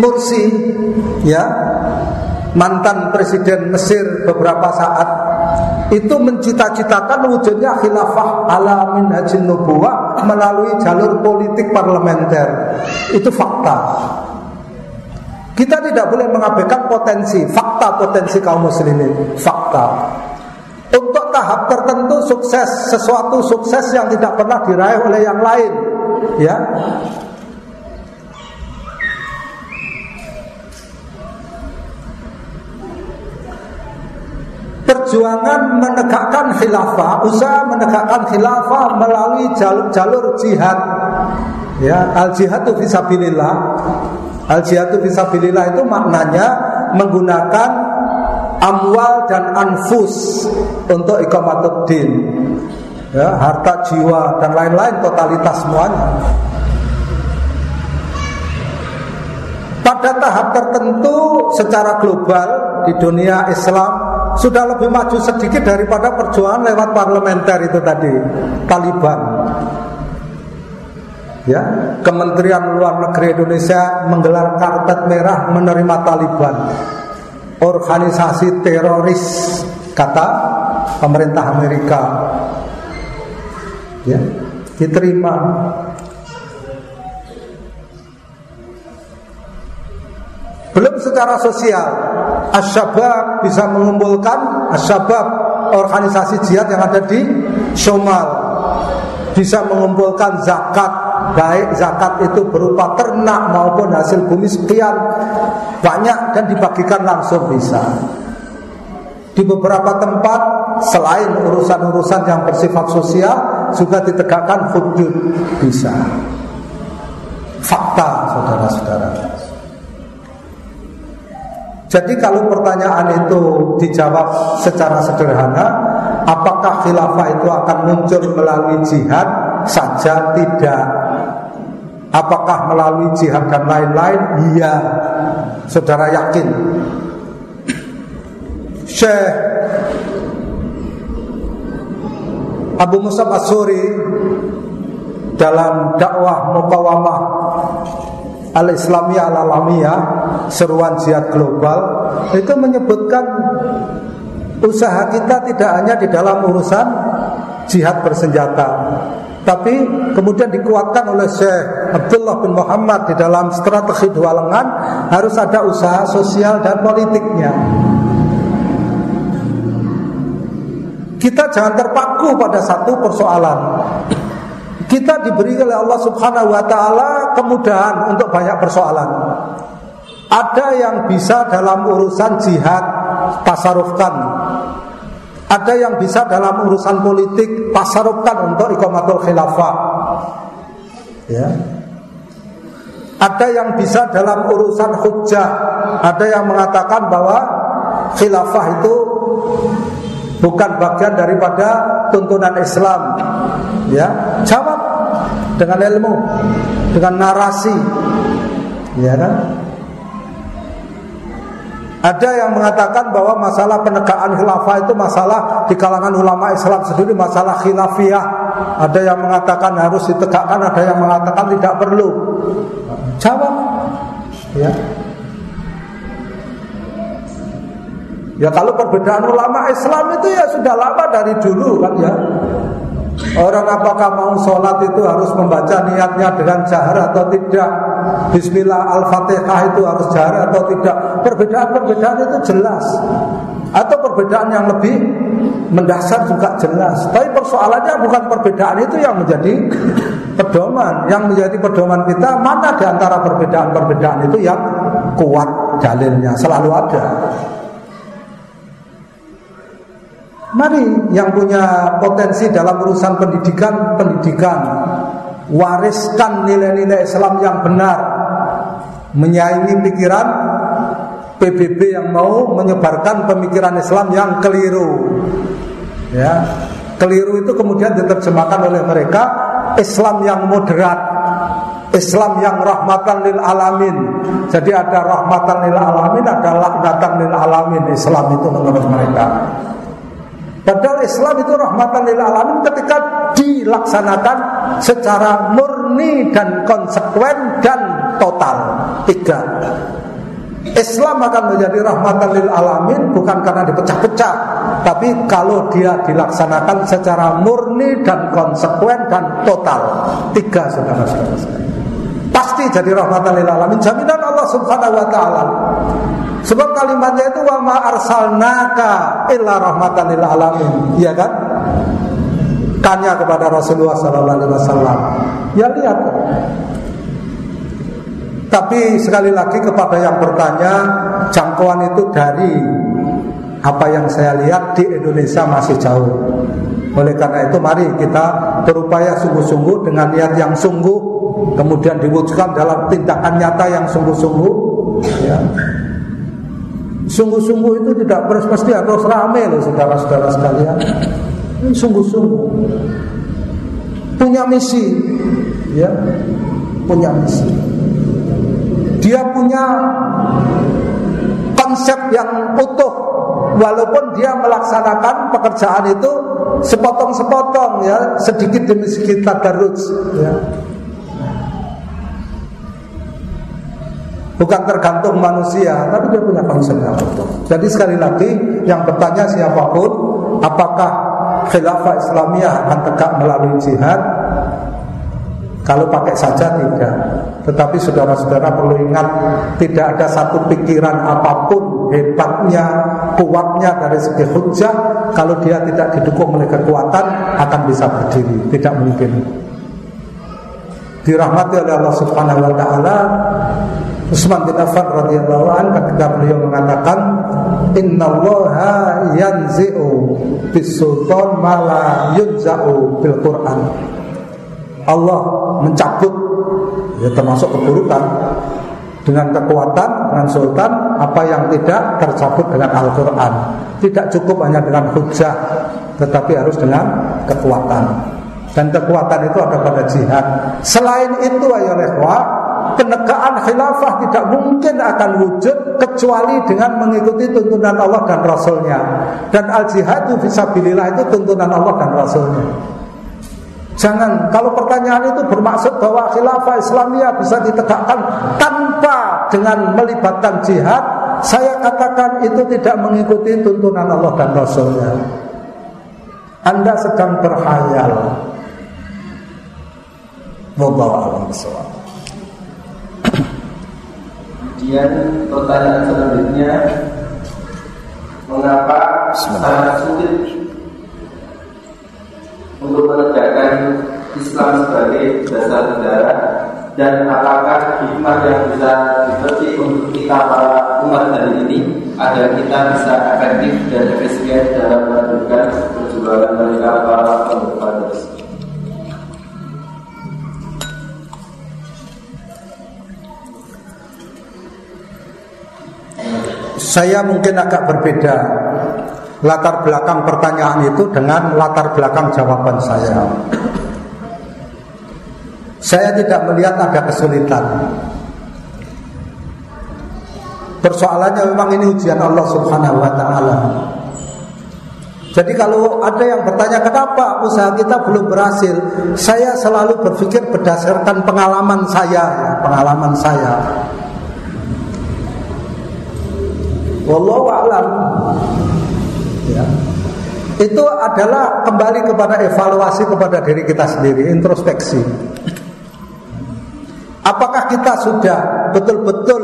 Mursi ya mantan presiden Mesir beberapa saat itu mencita-citakan wujudnya khilafah ala minhajin nubuwah melalui jalur politik parlementer. Itu fakta. Kita tidak boleh mengabaikan potensi, fakta potensi kaum muslimin, fakta. Untuk tahap tertentu sukses, sesuatu sukses yang tidak pernah diraih oleh yang lain, ya. Perjuangan menegakkan khilafah, usaha menegakkan khilafah melalui jalur, jalur jihad. Ya, al jihadu fisabilillah Al jihadu fisabilillah itu maknanya menggunakan amwal dan anfus untuk iqamatuddin. Ya, harta jiwa dan lain-lain totalitas semuanya. Pada tahap tertentu secara global di dunia Islam sudah lebih maju sedikit daripada perjuangan lewat parlementer itu tadi, Taliban. Ya, Kementerian Luar Negeri Indonesia menggelar karpet merah menerima Taliban. Organisasi teroris kata pemerintah Amerika. Ya, diterima. Belum secara sosial, Asyabab bisa mengumpulkan Asyabab organisasi jihad yang ada di Somal bisa mengumpulkan zakat baik zakat itu berupa ternak maupun hasil bumi sekian banyak dan dibagikan langsung bisa. Di beberapa tempat selain urusan-urusan yang bersifat sosial juga ditegakkan hudud bisa. Fakta saudara-saudara. Jadi kalau pertanyaan itu dijawab secara sederhana, apakah khilafah itu akan muncul melalui jihad? Saja tidak. Apakah melalui jihad dan lain-lain? Iya. Saudara yakin? Syekh Abu Musab Asuri Dalam dakwah mukawamah Al-Islamiyah Al-Alamiyah Seruan jihad global Itu menyebutkan Usaha kita tidak hanya di dalam urusan Jihad bersenjata tapi kemudian dikuatkan oleh Syekh Abdullah bin Muhammad di dalam strategi dua lengan harus ada usaha sosial dan politiknya. Kita jangan terpaku pada satu persoalan. Kita diberi oleh Allah Subhanahu wa taala kemudahan untuk banyak persoalan. Ada yang bisa dalam urusan jihad tasarufkan ada yang bisa dalam urusan politik tasarufkan untuk ikomatul khilafah. Ya. Ada yang bisa dalam urusan hujah ada yang mengatakan bahwa khilafah itu bukan bagian daripada tuntunan Islam. Ya. Jawab dengan ilmu dengan narasi. Ya kan ada yang mengatakan bahwa masalah penegakan khilafah itu masalah di kalangan ulama Islam sendiri masalah khilafiyah. Ada yang mengatakan harus ditegakkan, ada yang mengatakan tidak perlu. Jawab. Ya. Ya kalau perbedaan ulama Islam itu ya sudah lama dari dulu kan ya. Orang apakah mau sholat itu harus membaca niatnya dengan jahar atau tidak? Bismillah Al-Fatihah itu harus jahar atau tidak? Perbedaan-perbedaan itu jelas. Atau perbedaan yang lebih mendasar juga jelas. Tapi persoalannya bukan perbedaan itu yang menjadi pedoman. Yang menjadi pedoman kita Mana di antara perbedaan-perbedaan itu yang kuat dalilnya? Selalu ada Mari yang punya potensi dalam urusan pendidikan, pendidikan. Wariskan nilai-nilai Islam yang benar. Menyaingi pikiran PBB yang mau menyebarkan pemikiran Islam yang keliru. Ya, Keliru itu kemudian diterjemahkan oleh mereka Islam yang moderat Islam yang rahmatan lil alamin. Jadi ada rahmatan lil alamin Ada laknatan lil alamin. Islam itu menurut mereka Padahal Islam itu rahmatan lil alamin ketika dilaksanakan secara murni dan konsekuen dan total. Tiga. Islam akan menjadi rahmatan lil alamin bukan karena dipecah-pecah, tapi kalau dia dilaksanakan secara murni dan konsekuen dan total. Tiga saudara-saudara Pasti jadi rahmatan lil alamin jaminan Allah Subhanahu wa taala. Sebab kalimatnya itu wa ma arsalnaka illa rahmatan lil alamin, iya kan? Tanya kepada Rasulullah sallallahu alaihi wasallam. Ya lihat. Tapi sekali lagi kepada yang bertanya, jangkauan itu dari apa yang saya lihat di Indonesia masih jauh. Oleh karena itu mari kita berupaya sungguh-sungguh dengan niat yang sungguh kemudian diwujudkan dalam tindakan nyata yang sungguh-sungguh ya. Sungguh-sungguh itu tidak mesti harus rame loh saudara-saudara sekalian. Sungguh-sungguh punya misi, ya, punya misi. Dia punya konsep yang utuh, walaupun dia melaksanakan pekerjaan itu sepotong-sepotong, ya, sedikit demi sedikit tadarus, ya. Bukan tergantung manusia, tapi dia punya konsep yang betul. Jadi sekali lagi, yang bertanya siapa pun, apakah khilafah Islamiyah akan tegak melalui jihad? Kalau pakai saja tidak. Tetapi saudara-saudara perlu ingat, tidak ada satu pikiran apa pun hebatnya, kuatnya dari segi hujah, kalau dia tidak didukung oleh kekuatan akan bisa berdiri. Tidak mungkin. Dirahmati oleh Allah Subhanahu wa taala, Utsman bin Affan radhiyallahu an ketika beliau mengatakan innallaha yanzi'u bisultan mala yunza'u bil Quran. Allah mencabut ya termasuk keburukan dengan kekuatan dengan sultan apa yang tidak tercabut dengan Al-Qur'an. Tidak cukup hanya dengan hujah tetapi harus dengan kekuatan. Dan kekuatan itu ada pada jihad. Selain itu ayo ikhwah penegakan khilafah tidak mungkin akan wujud kecuali dengan mengikuti tuntunan Allah dan Rasulnya. Dan al jihadu fisabilillah itu tuntunan Allah dan Rasulnya. Jangan kalau pertanyaan itu bermaksud bahwa khilafah Islamiyah bisa ditegakkan tanpa dengan melibatkan jihad, saya katakan itu tidak mengikuti tuntunan Allah dan Rasulnya. Anda sedang berhayal. Wallahu a'lam Kemudian pertanyaan selanjutnya Mengapa sangat sulit Untuk menegakkan Islam sebagai dasar negara? Dan apakah hikmah yang bisa dipetik untuk kita para umat hari ini? Agar kita bisa efektif dan efisien dalam melanjutkan perjuangan mereka para pembukaan Saya mungkin agak berbeda latar belakang pertanyaan itu dengan latar belakang jawaban saya. Saya tidak melihat ada kesulitan. Persoalannya memang ini ujian Allah Subhanahu wa taala. Jadi kalau ada yang bertanya kenapa usaha kita belum berhasil, saya selalu berpikir berdasarkan pengalaman saya, ya, pengalaman saya. Wallahu a'lam. Ya. Itu adalah kembali kepada evaluasi kepada diri kita sendiri, introspeksi. Apakah kita sudah betul-betul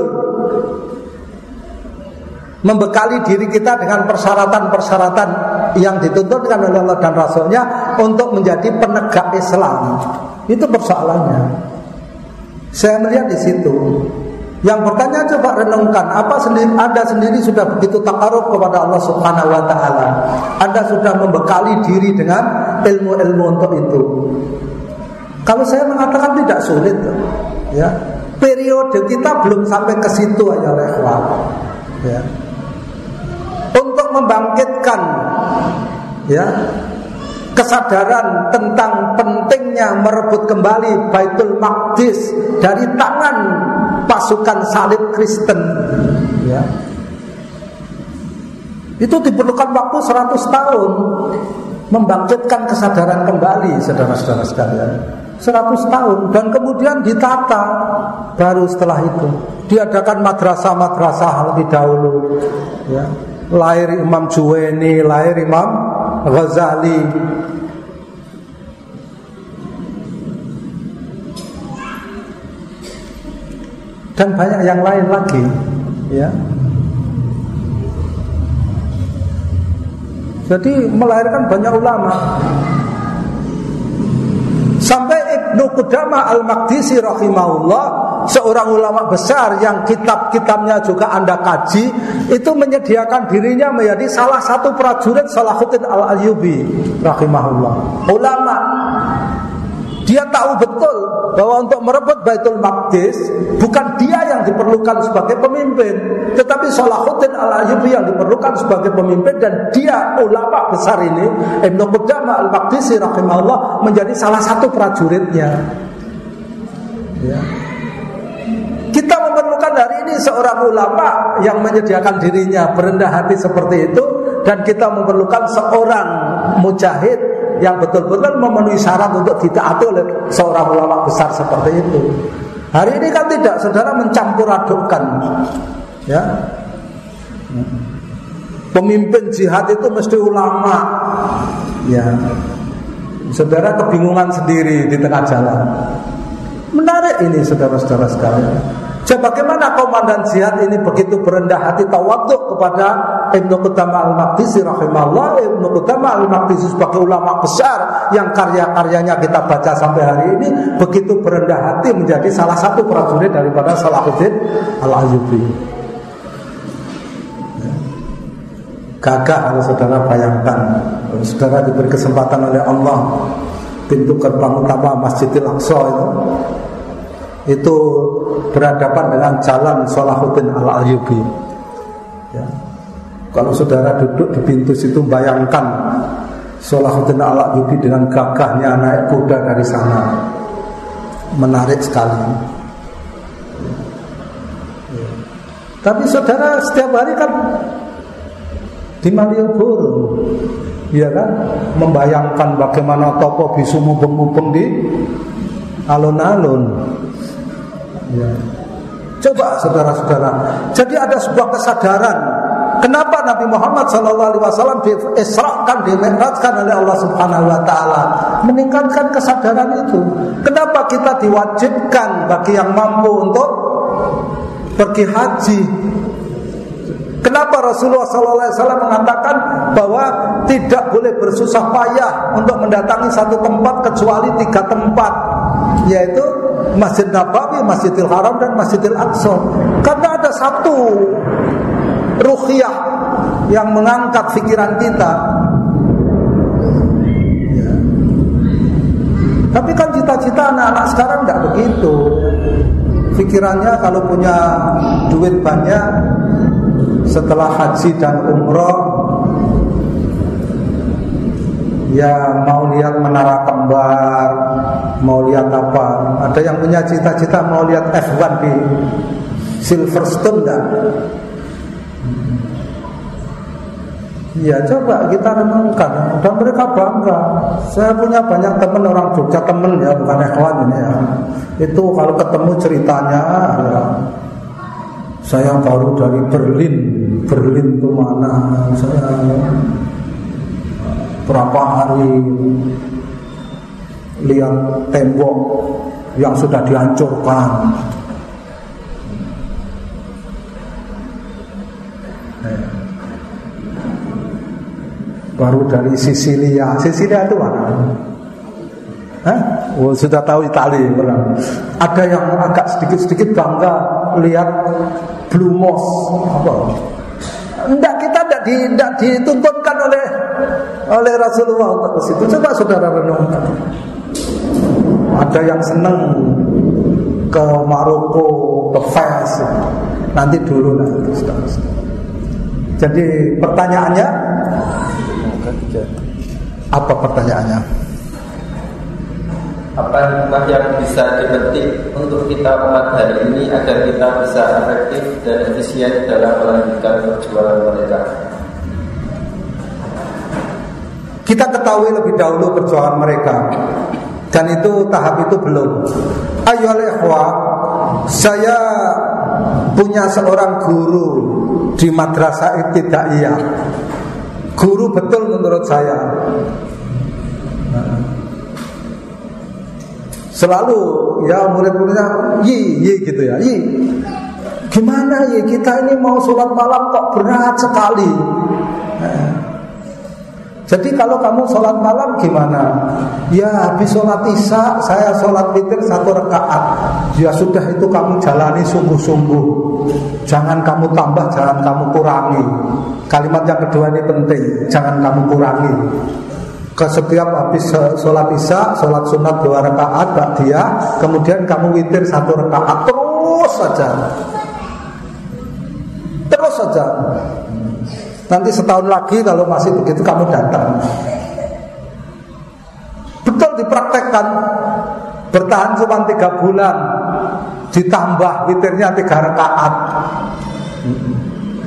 membekali diri kita dengan persyaratan-persyaratan yang dituntutkan oleh Allah dan Rasulnya untuk menjadi penegak Islam. Itu persoalannya. Saya melihat di situ. Yang bertanya coba renungkan, apa sendiri Anda sendiri sudah begitu takaruf kepada Allah Subhanahu wa taala? Anda sudah membekali diri dengan ilmu-ilmu untuk itu. Kalau saya mengatakan tidak sulit, ya. Periode kita belum sampai ke situ aja, Ya untuk membangkitkan ya kesadaran tentang pentingnya merebut kembali Baitul Maqdis dari tangan pasukan salib Kristen. Ya. Itu diperlukan waktu 100 tahun membangkitkan kesadaran kembali saudara-saudara sekalian. 100 tahun dan kemudian ditata baru setelah itu. Diadakan madrasah-madrasah lebih dahulu ya. Lahir Imam Juweni, lahir Imam Ghazali. Dan banyak yang lain lagi, ya. Jadi melahirkan banyak ulama. Sampai Ibnu Qudamah Al-Maqdisi rahimahullah seorang ulama besar yang kitab-kitabnya juga Anda kaji itu menyediakan dirinya menjadi salah satu prajurit Salahuddin Al-Ayyubi rahimahullah. Ulama dia tahu betul bahwa untuk merebut Baitul Maqdis bukan dia yang diperlukan sebagai pemimpin, tetapi Salahuddin Al-Ayyubi yang diperlukan sebagai pemimpin dan dia ulama besar ini Ibnu Qudamah Al-Maqdisi rahimahullah menjadi salah satu prajuritnya. Ya. Kita memerlukan hari ini seorang ulama yang menyediakan dirinya berendah hati seperti itu dan kita memerlukan seorang mujahid yang betul-betul memenuhi syarat untuk ditaati oleh seorang ulama besar seperti itu. Hari ini kan tidak, saudara mencampur adukkan, ya. Pemimpin jihad itu mesti ulama, ya. Saudara kebingungan sendiri di tengah jalan. Menarik ini saudara-saudara sekalian. Jadi bagaimana komandan jihad ini begitu berendah hati tawaduk kepada Ibnu Qudamah Al-Maqdisi rahimahullah Ibnu Qudamah Al-Maqdisi sebagai ulama besar yang karya-karyanya kita baca sampai hari ini begitu berendah hati menjadi salah satu prajurit daripada Salahuddin Al-Ayyubi. Gagah kalau saudara bayangkan saudara diberi kesempatan oleh Allah pintu gerbang utama Masjidil Aqsa itu itu berhadapan dengan jalan Salahuddin Al Ayyubi. Ya. Kalau saudara duduk di pintu situ bayangkan Salahuddin Al Ayyubi dengan gagahnya naik kuda dari sana, menarik sekali. Ya. Tapi saudara setiap hari kan di Malioboro, ya kan, membayangkan bagaimana toko bisu mubeng-mubeng di alun-alun. Ya. Coba saudara-saudara. Jadi ada sebuah kesadaran. Kenapa Nabi Muhammad SAW diisrakan, dimi'rajkan oleh Allah Subhanahu Wa Taala, meningkatkan kesadaran itu. Kenapa kita diwajibkan bagi yang mampu untuk pergi haji? Kenapa Rasulullah SAW mengatakan bahwa tidak boleh bersusah payah untuk mendatangi satu tempat kecuali tiga tempat, yaitu Masjid Nabawi, Masjidil Haram dan Masjidil Aqsa. Karena ada satu ruhiyah yang mengangkat pikiran kita. Ya. Tapi kan cita-cita anak-anak sekarang tidak begitu. Pikirannya kalau punya duit banyak setelah haji dan umroh ya mau lihat menara kembar, mau lihat apa? Ada yang punya cita-cita mau lihat F1 di Silverstone enggak? Ya coba kita renungkan dan mereka bangga. Saya punya banyak teman orang Jogja teman ya bukan ikhwan ini ya. Itu kalau ketemu ceritanya ya, saya baru dari Berlin. Berlin itu mana? Saya berapa hari lihat tembok yang sudah dihancurkan. Baru dari Sisilia. Sisilia itu mana? Hah? Oh, sudah tahu Itali pernah. Ada yang agak sedikit-sedikit bangga lihat Blue Moss apa? Enggak kita tidak di, tidak dituntunkan oleh oleh Rasulullah untuk situ. Coba saudara renungkan. Ada yang senang ke Maroko, ke Fes. Nanti dulu nanti saudara. Jadi pertanyaannya apa pertanyaannya? Apa hikmah yang bisa dipetik untuk kita umat hari ini agar kita bisa efektif dan efisien dalam melanjutkan perjuangan mereka? Kita ketahui lebih dahulu perjuangan mereka dan itu tahap itu belum. Ayo ikhwah, saya punya seorang guru di madrasah ibtidaiyah. Guru betul menurut saya. Selalu ya murid-muridnya yi yi gitu ya yi. Gimana ya kita ini mau sholat malam kok berat sekali. Jadi kalau kamu sholat malam gimana? Ya habis sholat isya saya sholat witir satu rakaat. Ya sudah itu kamu jalani sungguh-sungguh. Jangan kamu tambah, jangan kamu kurangi. Kalimat yang kedua ini penting, jangan kamu kurangi. Ke setiap habis sholat isya, sholat sunat dua rakaat, dia, kemudian kamu witir satu rakaat terus saja, terus saja. Nanti setahun lagi kalau masih begitu kamu datang. Betul dipraktekkan. Bertahan cuma tiga bulan. Ditambah witirnya tiga rakaat.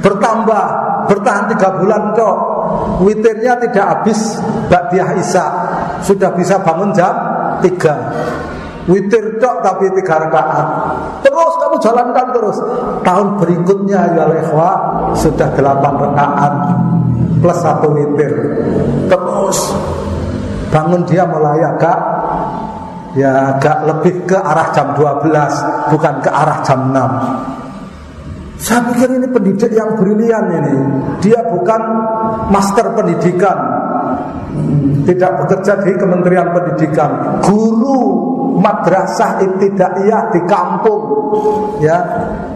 Bertambah, bertahan tiga bulan cok. Witirnya tidak habis Ba'diyah Isya Sudah bisa bangun jam tiga Witir cok tapi tiga rakaat. Terus kamu jalankan terus. Tahun berikutnya ya lehwa Sudah delapan rakaat Plus satu witir. Terus Bangun dia mulai agak Ya agak lebih ke arah jam 12 Bukan ke arah jam 6 Saya pikir ini pendidik yang brilian ini. Dia bukan master pendidikan. Tidak bekerja di Kementerian Pendidikan. Guru madrasah ibtidaiyah di kampung. Ya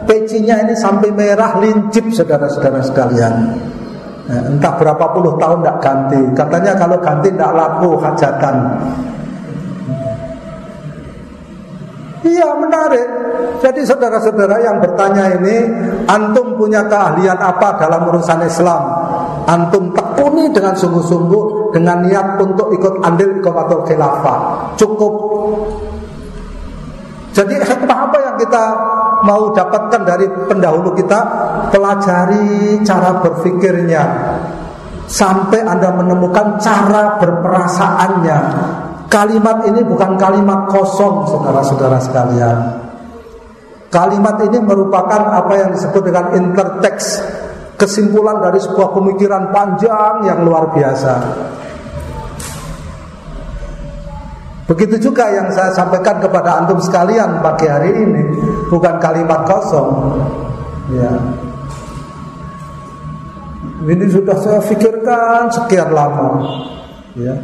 pecinya ini sampai merah lincip saudara-saudara sekalian. Ya, entah berapa puluh tahun tidak ganti. Katanya kalau ganti tidak laku hajatan. Iya menarik. Jadi saudara-saudara yang bertanya ini Antum punya keahlian apa dalam urusan Islam? Antum tekuni dengan sungguh-sungguh Dengan niat untuk ikut andil Komatul Khilafah. Cukup jadi hikmah apa yang kita mau dapatkan dari pendahulu kita? Pelajari cara berpikirnya sampai Anda menemukan cara berperasaannya. Kalimat ini bukan kalimat kosong, saudara-saudara sekalian. Kalimat ini merupakan apa yang disebut dengan intertext, kesimpulan dari sebuah pemikiran panjang yang luar biasa. Begitu juga yang saya sampaikan kepada antum sekalian pagi hari ini bukan kalimat kosong. Ya. Ini sudah saya pikirkan sekian lama. Ya.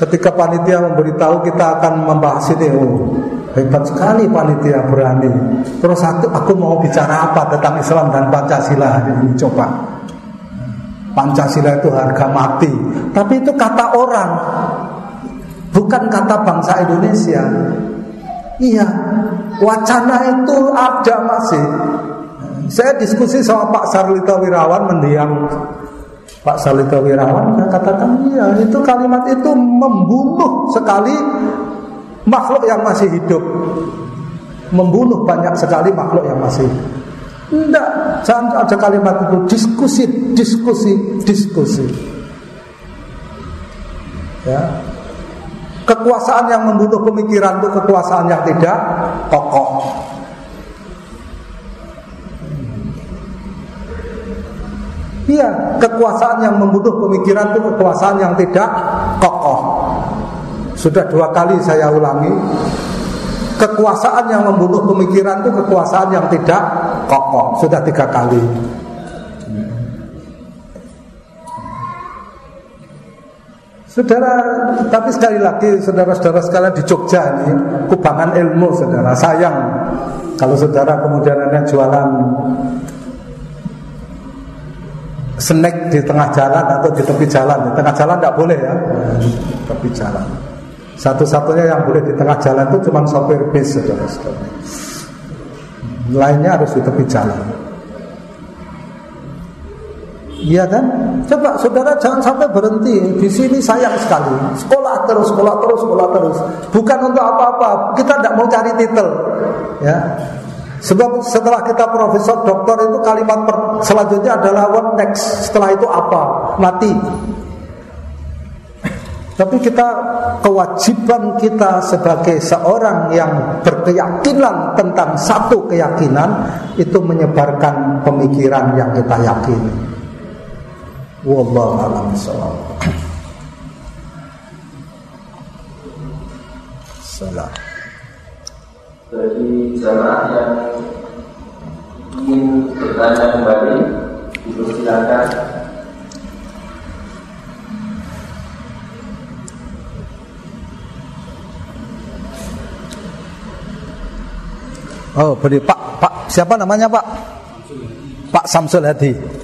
Ketika panitia memberitahu kita akan membahas ini, oh, Hebat sekali panitia berani. Terus aku, aku mau bicara apa tentang Islam dan Pancasila ini coba. Pancasila itu harga mati. Tapi itu kata orang, bukan kata bangsa Indonesia. Iya, wacana itu ada masih. Saya diskusi sama Pak Sarlito Wirawan mendiam Pak Sarlito Wirawan saya katakan iya itu kalimat itu membunuh sekali makhluk yang masih hidup membunuh banyak sekali makhluk yang masih. Tidak, jangan ada kalimat itu diskusi, diskusi, diskusi. Ya. Kekuasaan yang membunuh pemikiran itu kekuasaan yang tidak kokoh. Iya, kekuasaan yang membunuh pemikiran itu kekuasaan yang tidak kokoh. Sudah dua kali saya ulangi Kekuasaan yang membunuh pemikiran itu kekuasaan yang tidak kokoh Sudah tiga kali Saudara, tapi sekali lagi saudara-saudara sekalian di Jogja ini kubangan ilmu saudara. Sayang kalau saudara kemudian ada jualan snack di tengah jalan atau di tepi jalan. Di tengah jalan tidak boleh ya, tepi jalan. Satu-satunya yang boleh di tengah jalan itu cuma sopir bis, saudara-saudara. Lainnya harus di tepi jalan. Iya kan? Coba saudara jangan sampai berhenti. Di sini sayang sekali. Sekolah terus, sekolah terus, sekolah terus. Bukan untuk apa-apa. Kita tidak mau cari titel. Ya. Sebab setelah kita profesor, doktor itu kalimat selanjutnya adalah what next. Setelah itu apa? Mati. Tapi kita kewajiban kita sebagai seorang yang berkeyakinan tentang satu keyakinan itu menyebarkan pemikiran yang kita yakini. Wallahu a'lam Salam. Bagi jamaah yang ingin bertanya kembali, silakan Oh, beri Pak Pak siapa namanya Pak? Pak Samsul Hadi.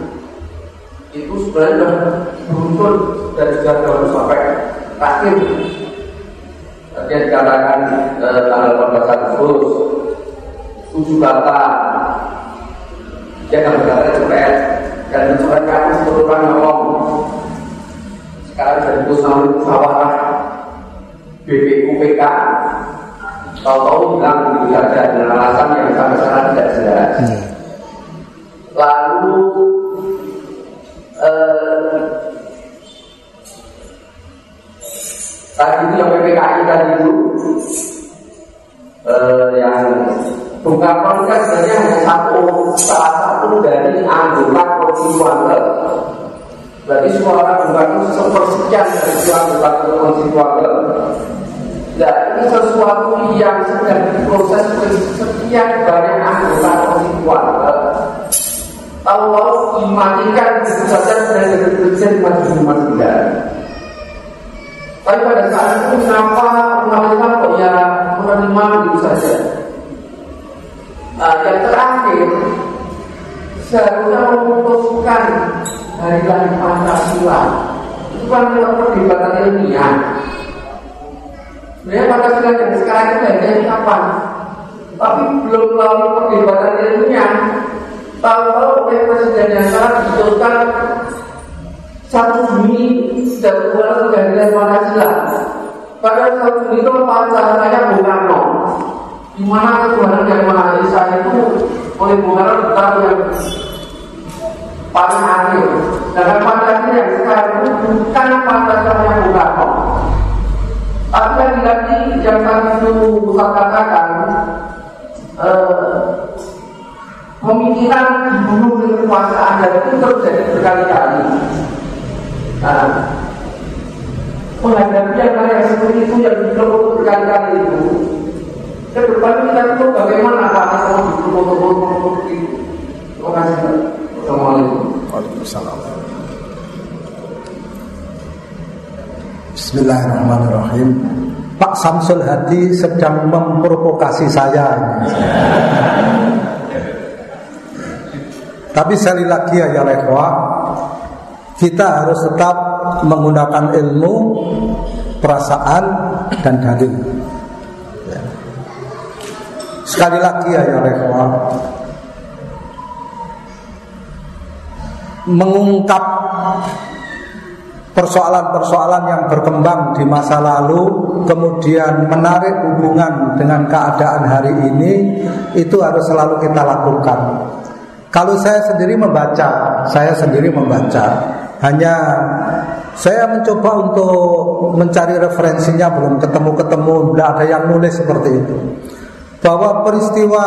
itu sebenarnya beruntun dari sejak sampai terakhir. Tadi dikatakan eh, tanggal 14 Agustus tujuh kata dia akan berkata cepet dan mencoba seluruh orang ngomong sekarang jadi musnahul musyawarah BPUPK tahu-tahu bilang saja dengan alasan yang sampai sekarang tidak jelas. Eh, tadi itu yang PPKI tadi itu eh, yang Bung Karno kan sebenarnya hanya satu salah satu dari anggota konstituante Berarti suara bukan itu sepersekian dari suara bukan konstituabel. Nah, ini sesuatu yang sedang diproses sekian banyak anggota Tahu-tahu dimatikan begitu saja dan bekerja di majelis Tapi pada saat itu kenapa pemerintah kok ya menerima begitu saja? Nah, yang terakhir seharusnya memutuskan hari lahir Pancasila itu kan perdebatan ilmiah. Sebenarnya Pancasila yang sekarang itu dari kapan? Tapi belum melalui perdebatan ilmiah. Tahu-tahu oleh presiden yang sekarang diputuskan satu Juni dan bulan kehadiran Pancasila. Pada satu Juni itu Pancasila Bung Karno, di mana ketuhanan yang Maha Esa itu oleh Bung Karno yang paling akhir. Dengan Pancasila yang sekarang itu bukan Pancasila yang Bung Karno. Tapi yang lagi yang tadi itu katakan eh, pemikiran dibunuh dengan kekuasaan dan itu terjadi berkali-kali. Nah, menghadapi yang yang seperti itu yang dikeluh berkali-kali itu ke depan kita itu bagaimana apa mau dikeluh-keluh itu terima kasih Assalamualaikum Waalaikumsalam. Bismillahirrahmanirrahim. Pak Samsul Hadi sedang memprovokasi saya Tapi sekali lagi ya Lekwa Kita harus tetap menggunakan ilmu, perasaan dan dalil. Ya. Sekali lagi ya ya Rekwa, mengungkap persoalan-persoalan yang berkembang di masa lalu kemudian menarik hubungan dengan keadaan hari ini itu harus selalu kita lakukan. Kalau saya sendiri membaca, saya sendiri membaca hanya saya mencoba untuk mencari referensinya belum ketemu-ketemu, tidak ada yang nulis seperti itu. Bahwa peristiwa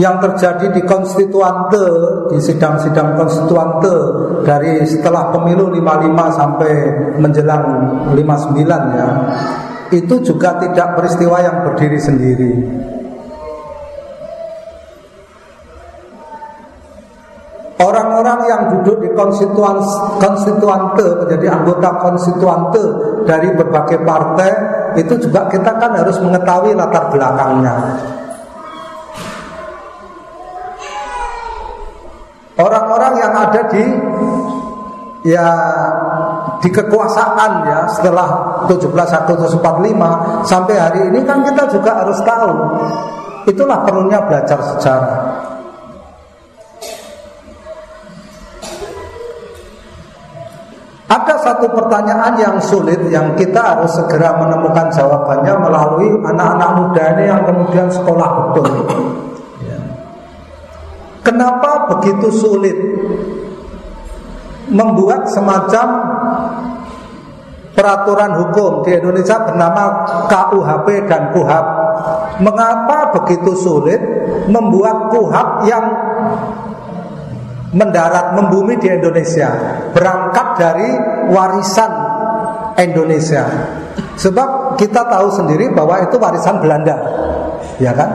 yang terjadi di konstituante, di sidang-sidang konstituante dari setelah pemilu 55 sampai menjelang 59 ya, itu juga tidak peristiwa yang berdiri sendiri. Orang-orang yang duduk di konstituan konstituante menjadi anggota konstituante dari berbagai partai itu juga kita kan harus mengetahui latar belakangnya. Orang-orang yang ada di ya di kekuasaan ya setelah 17 Agustus 45 sampai hari ini kan kita juga harus tahu. Itulah perlunya belajar sejarah. Satu pertanyaan yang sulit yang kita harus segera menemukan jawabannya melalui anak-anak muda ini yang kemudian sekolah betul. Ya. Kenapa begitu sulit membuat semacam peraturan hukum di Indonesia bernama KUHP dan KUHAP? Mengapa begitu sulit membuat KUHAP yang mendarat membumi di Indonesia berangkat dari warisan Indonesia. Sebab kita tahu sendiri bahwa itu warisan Belanda. Ya kan?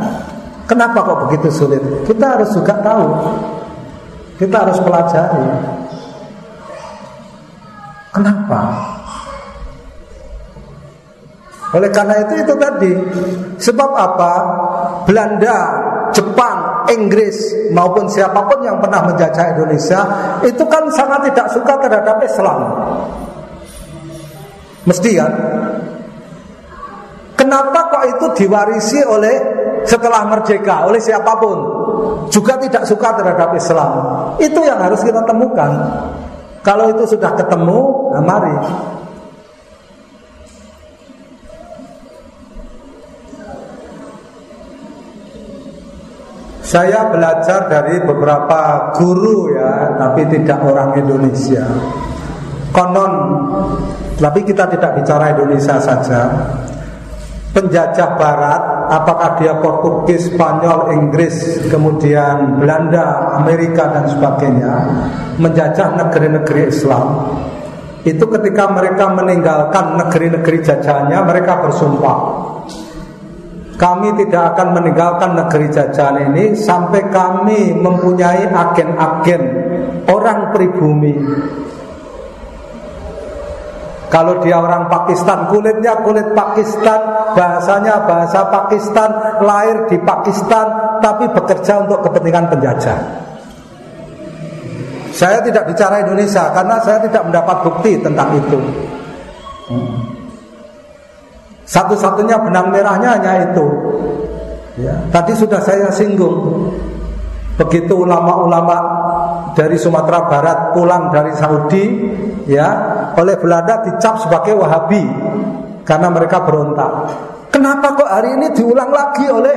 Kenapa kok begitu sulit? Kita harus juga tahu. Kita harus pelajari. Kenapa? Oleh karena itu itu tadi. Sebab apa? Belanda Jepang, Inggris maupun siapa pun yang pernah menjajah Indonesia itu kan sangat tidak suka terhadap Islam. Mesti kan? Kenapa kok itu diwarisi oleh setelah merdeka oleh siapa pun juga tidak suka terhadap Islam? Itu yang harus kita temukan. Kalau itu sudah ketemu, nah mari Saya belajar dari beberapa guru ya, tapi tidak orang Indonesia. Konon, tapi kita tidak bicara Indonesia saja. Penjajah Barat, apakah dia Portugis, Spanyol, Inggris, kemudian Belanda, Amerika dan sebagainya, menjajah negeri-negeri Islam. Itu ketika mereka meninggalkan negeri-negeri jajahannya, mereka bersumpah kami tidak akan meninggalkan negeri jajahan ini sampai kami mempunyai agen-agen orang pribumi. Kalau dia orang Pakistan, kulitnya kulit Pakistan, bahasanya bahasa Pakistan, lahir di Pakistan, tapi bekerja untuk kepentingan penjajah. Saya tidak bicara Indonesia karena saya tidak mendapat bukti tentang itu. Hmm. Satu-satunya benang merahnya hanya itu. Ya, tadi sudah saya singgung. Begitu ulama-ulama dari Sumatera Barat pulang dari Saudi, ya, oleh Belanda dicap sebagai Wahabi karena mereka berontak. Kenapa kok hari ini diulang lagi oleh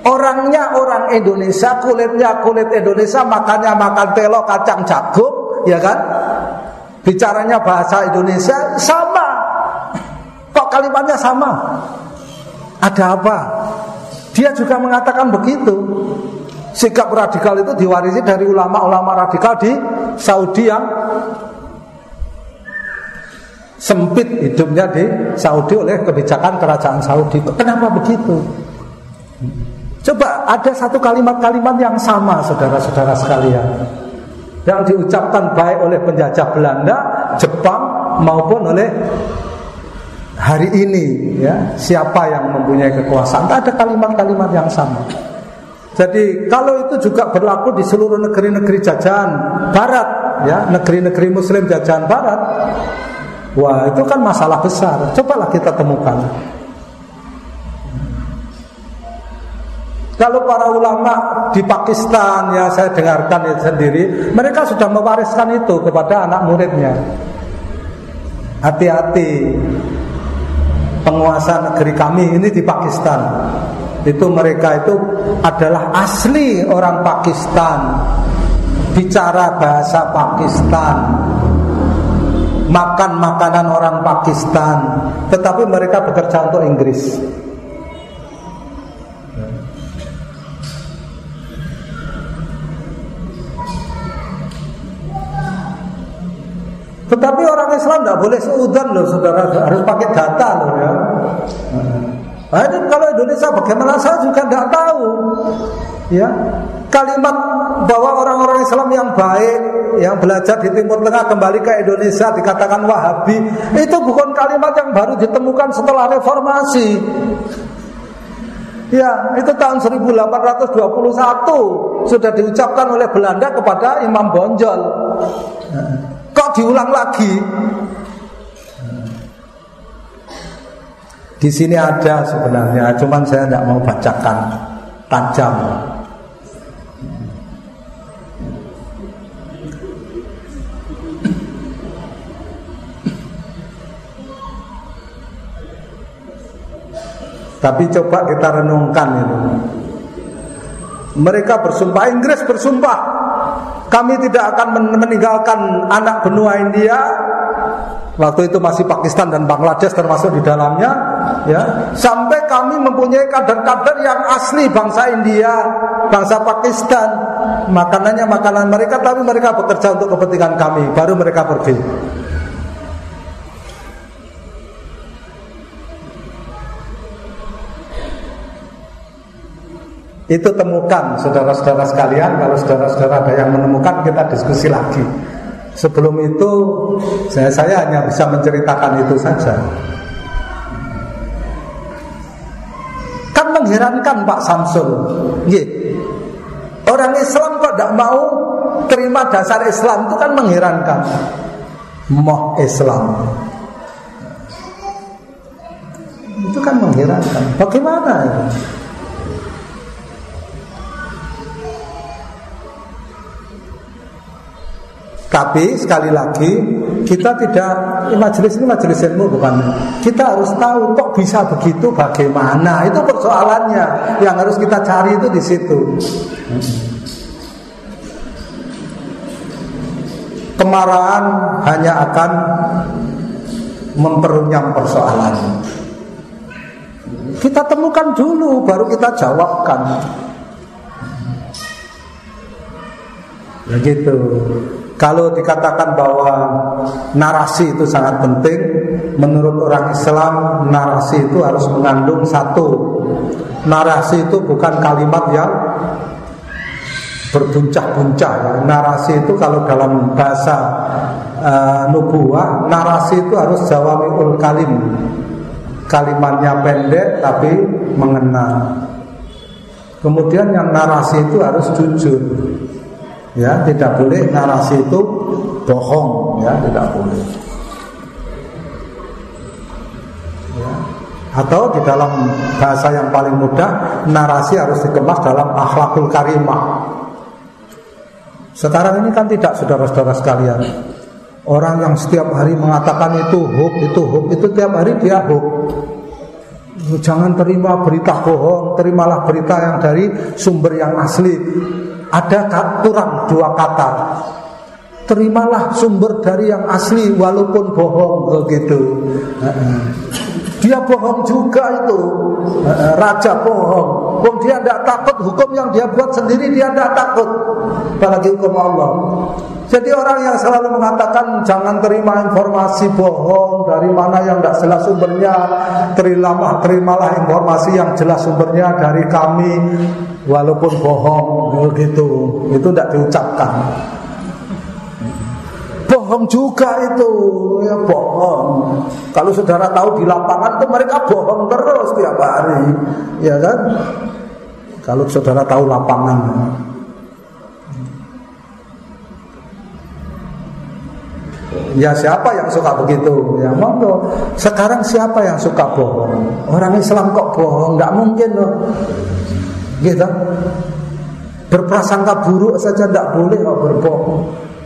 Orangnya orang Indonesia, kulitnya kulit Indonesia, makannya makan telok kacang jagung, ya kan? Bicaranya bahasa Indonesia sama. Kalimatnya sama? Ada apa? Dia juga mengatakan begitu. Sikap radikal itu diwarisi dari ulama-ulama radikal di Saudi yang sempit hidupnya di Saudi oleh kebijakan kerajaan Saudi. Kenapa begitu? Coba ada satu kalimat-kalimat yang sama saudara-saudara sekalian Yang diucapkan baik oleh penjajah Belanda, Jepang maupun oleh hari ini ya siapa yang mempunyai kekuasaan? Ada kalimat-kalimat yang sama. Jadi kalau itu juga berlaku di seluruh negeri-negeri jajahan barat ya negeri-negeri muslim jajahan barat wah itu kan masalah besar. Cobalah kita temukan. Kalau para ulama di Pakistan ya saya dengarkan itu sendiri, mereka sudah mewariskan itu kepada anak muridnya. Hati-hati penguasa negeri kami ini di Pakistan. Itu mereka itu adalah asli orang Pakistan. Bicara bahasa Pakistan. Makan makanan orang Pakistan, tetapi mereka bekerja untuk Inggris. Tetapi orang Islam tidak boleh seudon loh saudara. Harus pakai data loh ya. Nah ini kalau Indonesia bagaimana? Saya juga tidak tahu. Ya. Kalimat bahwa orang-orang Islam yang baik Yang belajar di Timur Tengah kembali ke Indonesia Dikatakan Wahabi Itu bukan kalimat yang baru ditemukan setelah reformasi. Ya, itu tahun 1821 sudah diucapkan oleh Belanda kepada Imam Bonjol. Diulang lagi? Di sini ada sebenarnya, cuman saya tidak mau bacakan tajam. Tapi coba kita renungkan itu. Mereka bersumpah, Inggris bersumpah kami tidak akan meninggalkan anak benua India. Waktu itu masih Pakistan dan Bangladesh termasuk di dalamnya ya. Sampai kami mempunyai kader-kader yang asli bangsa India Bangsa Pakistan. Makanannya makanan mereka Tapi mereka bekerja untuk kepentingan kami. Baru mereka pergi Itu temukan saudara-saudara sekalian. Kalau saudara-saudara ada yang menemukan kita diskusi lagi. Sebelum itu saya, saya hanya bisa menceritakan itu saja. Kan mengherankan Pak Samsul. Ye. Orang Islam kok tidak mau terima dasar Islam itu kan mengherankan. Moh Islam. Itu kan mengherankan. Bagaimana itu? Tapi sekali lagi kita tidak majelis ini majelis ilmu bukan. Kita harus tahu kok bisa begitu bagaimana. Itu persoalannya yang harus kita cari itu di situ. Kemarahan hanya akan memperunyam persoalan. Kita temukan dulu baru kita jawabkan. Begitu. Kalau dikatakan bahwa narasi itu sangat penting, menurut orang Islam narasi itu harus mengandung satu. Narasi itu bukan kalimat yang berbuncah-buncah. Narasi itu kalau dalam bahasa uh, nubuah, narasi itu harus jawamiul kalim. Kalimatnya pendek tapi mengena. Kemudian yang narasi itu harus jujur ya tidak boleh narasi itu bohong. Ya tidak boleh. Ya. atau di dalam bahasa yang paling mudah narasi harus dikemas dalam akhlakul karimah. Sekarang ini kan tidak saudara-saudara sekalian. Orang yang setiap hari mengatakan itu hook itu hook itu tiap hari dia hook Jangan terima berita bohong, terimalah berita yang dari sumber yang asli. Ada kurang dua kata. Terimalah sumber dari yang asli walaupun bohong begitu. Dia bohong juga itu. Raja bohong. Wong dia tidak takut hukum yang dia buat sendiri Dia tidak takut. Apalagi hukum Allah. Jadi orang yang selalu mengatakan Jangan terima informasi bohong Dari mana yang tidak jelas sumbernya. Terimalah, terimalah informasi yang jelas sumbernya Dari kami. Walaupun bohong Begitu. Itu tidak diucapkan bohong juga itu ya bohong kalau saudara tahu di lapangan itu mereka bohong terus tiap hari ya kan kalau saudara tahu lapangan Ya siapa yang suka begitu? Ya monggo. Sekarang siapa yang suka bohong? Orang Islam kok bohong? Nggak mungkin loh. Gitu. Berprasangka buruk saja tidak boleh kok berbohong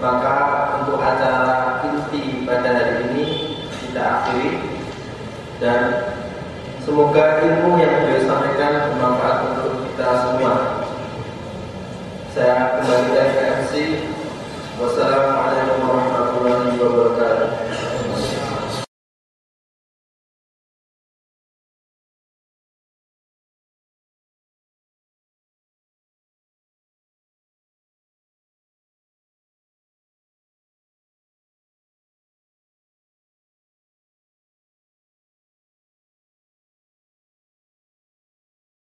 maka untuk acara inti pada hari ini kita akhiri dan semoga ilmu yang beliau sampaikan bermanfaat untuk kita semua. Saya kembalikan ke MC. Wassalamualaikum warahmatullahi wabarakatuh.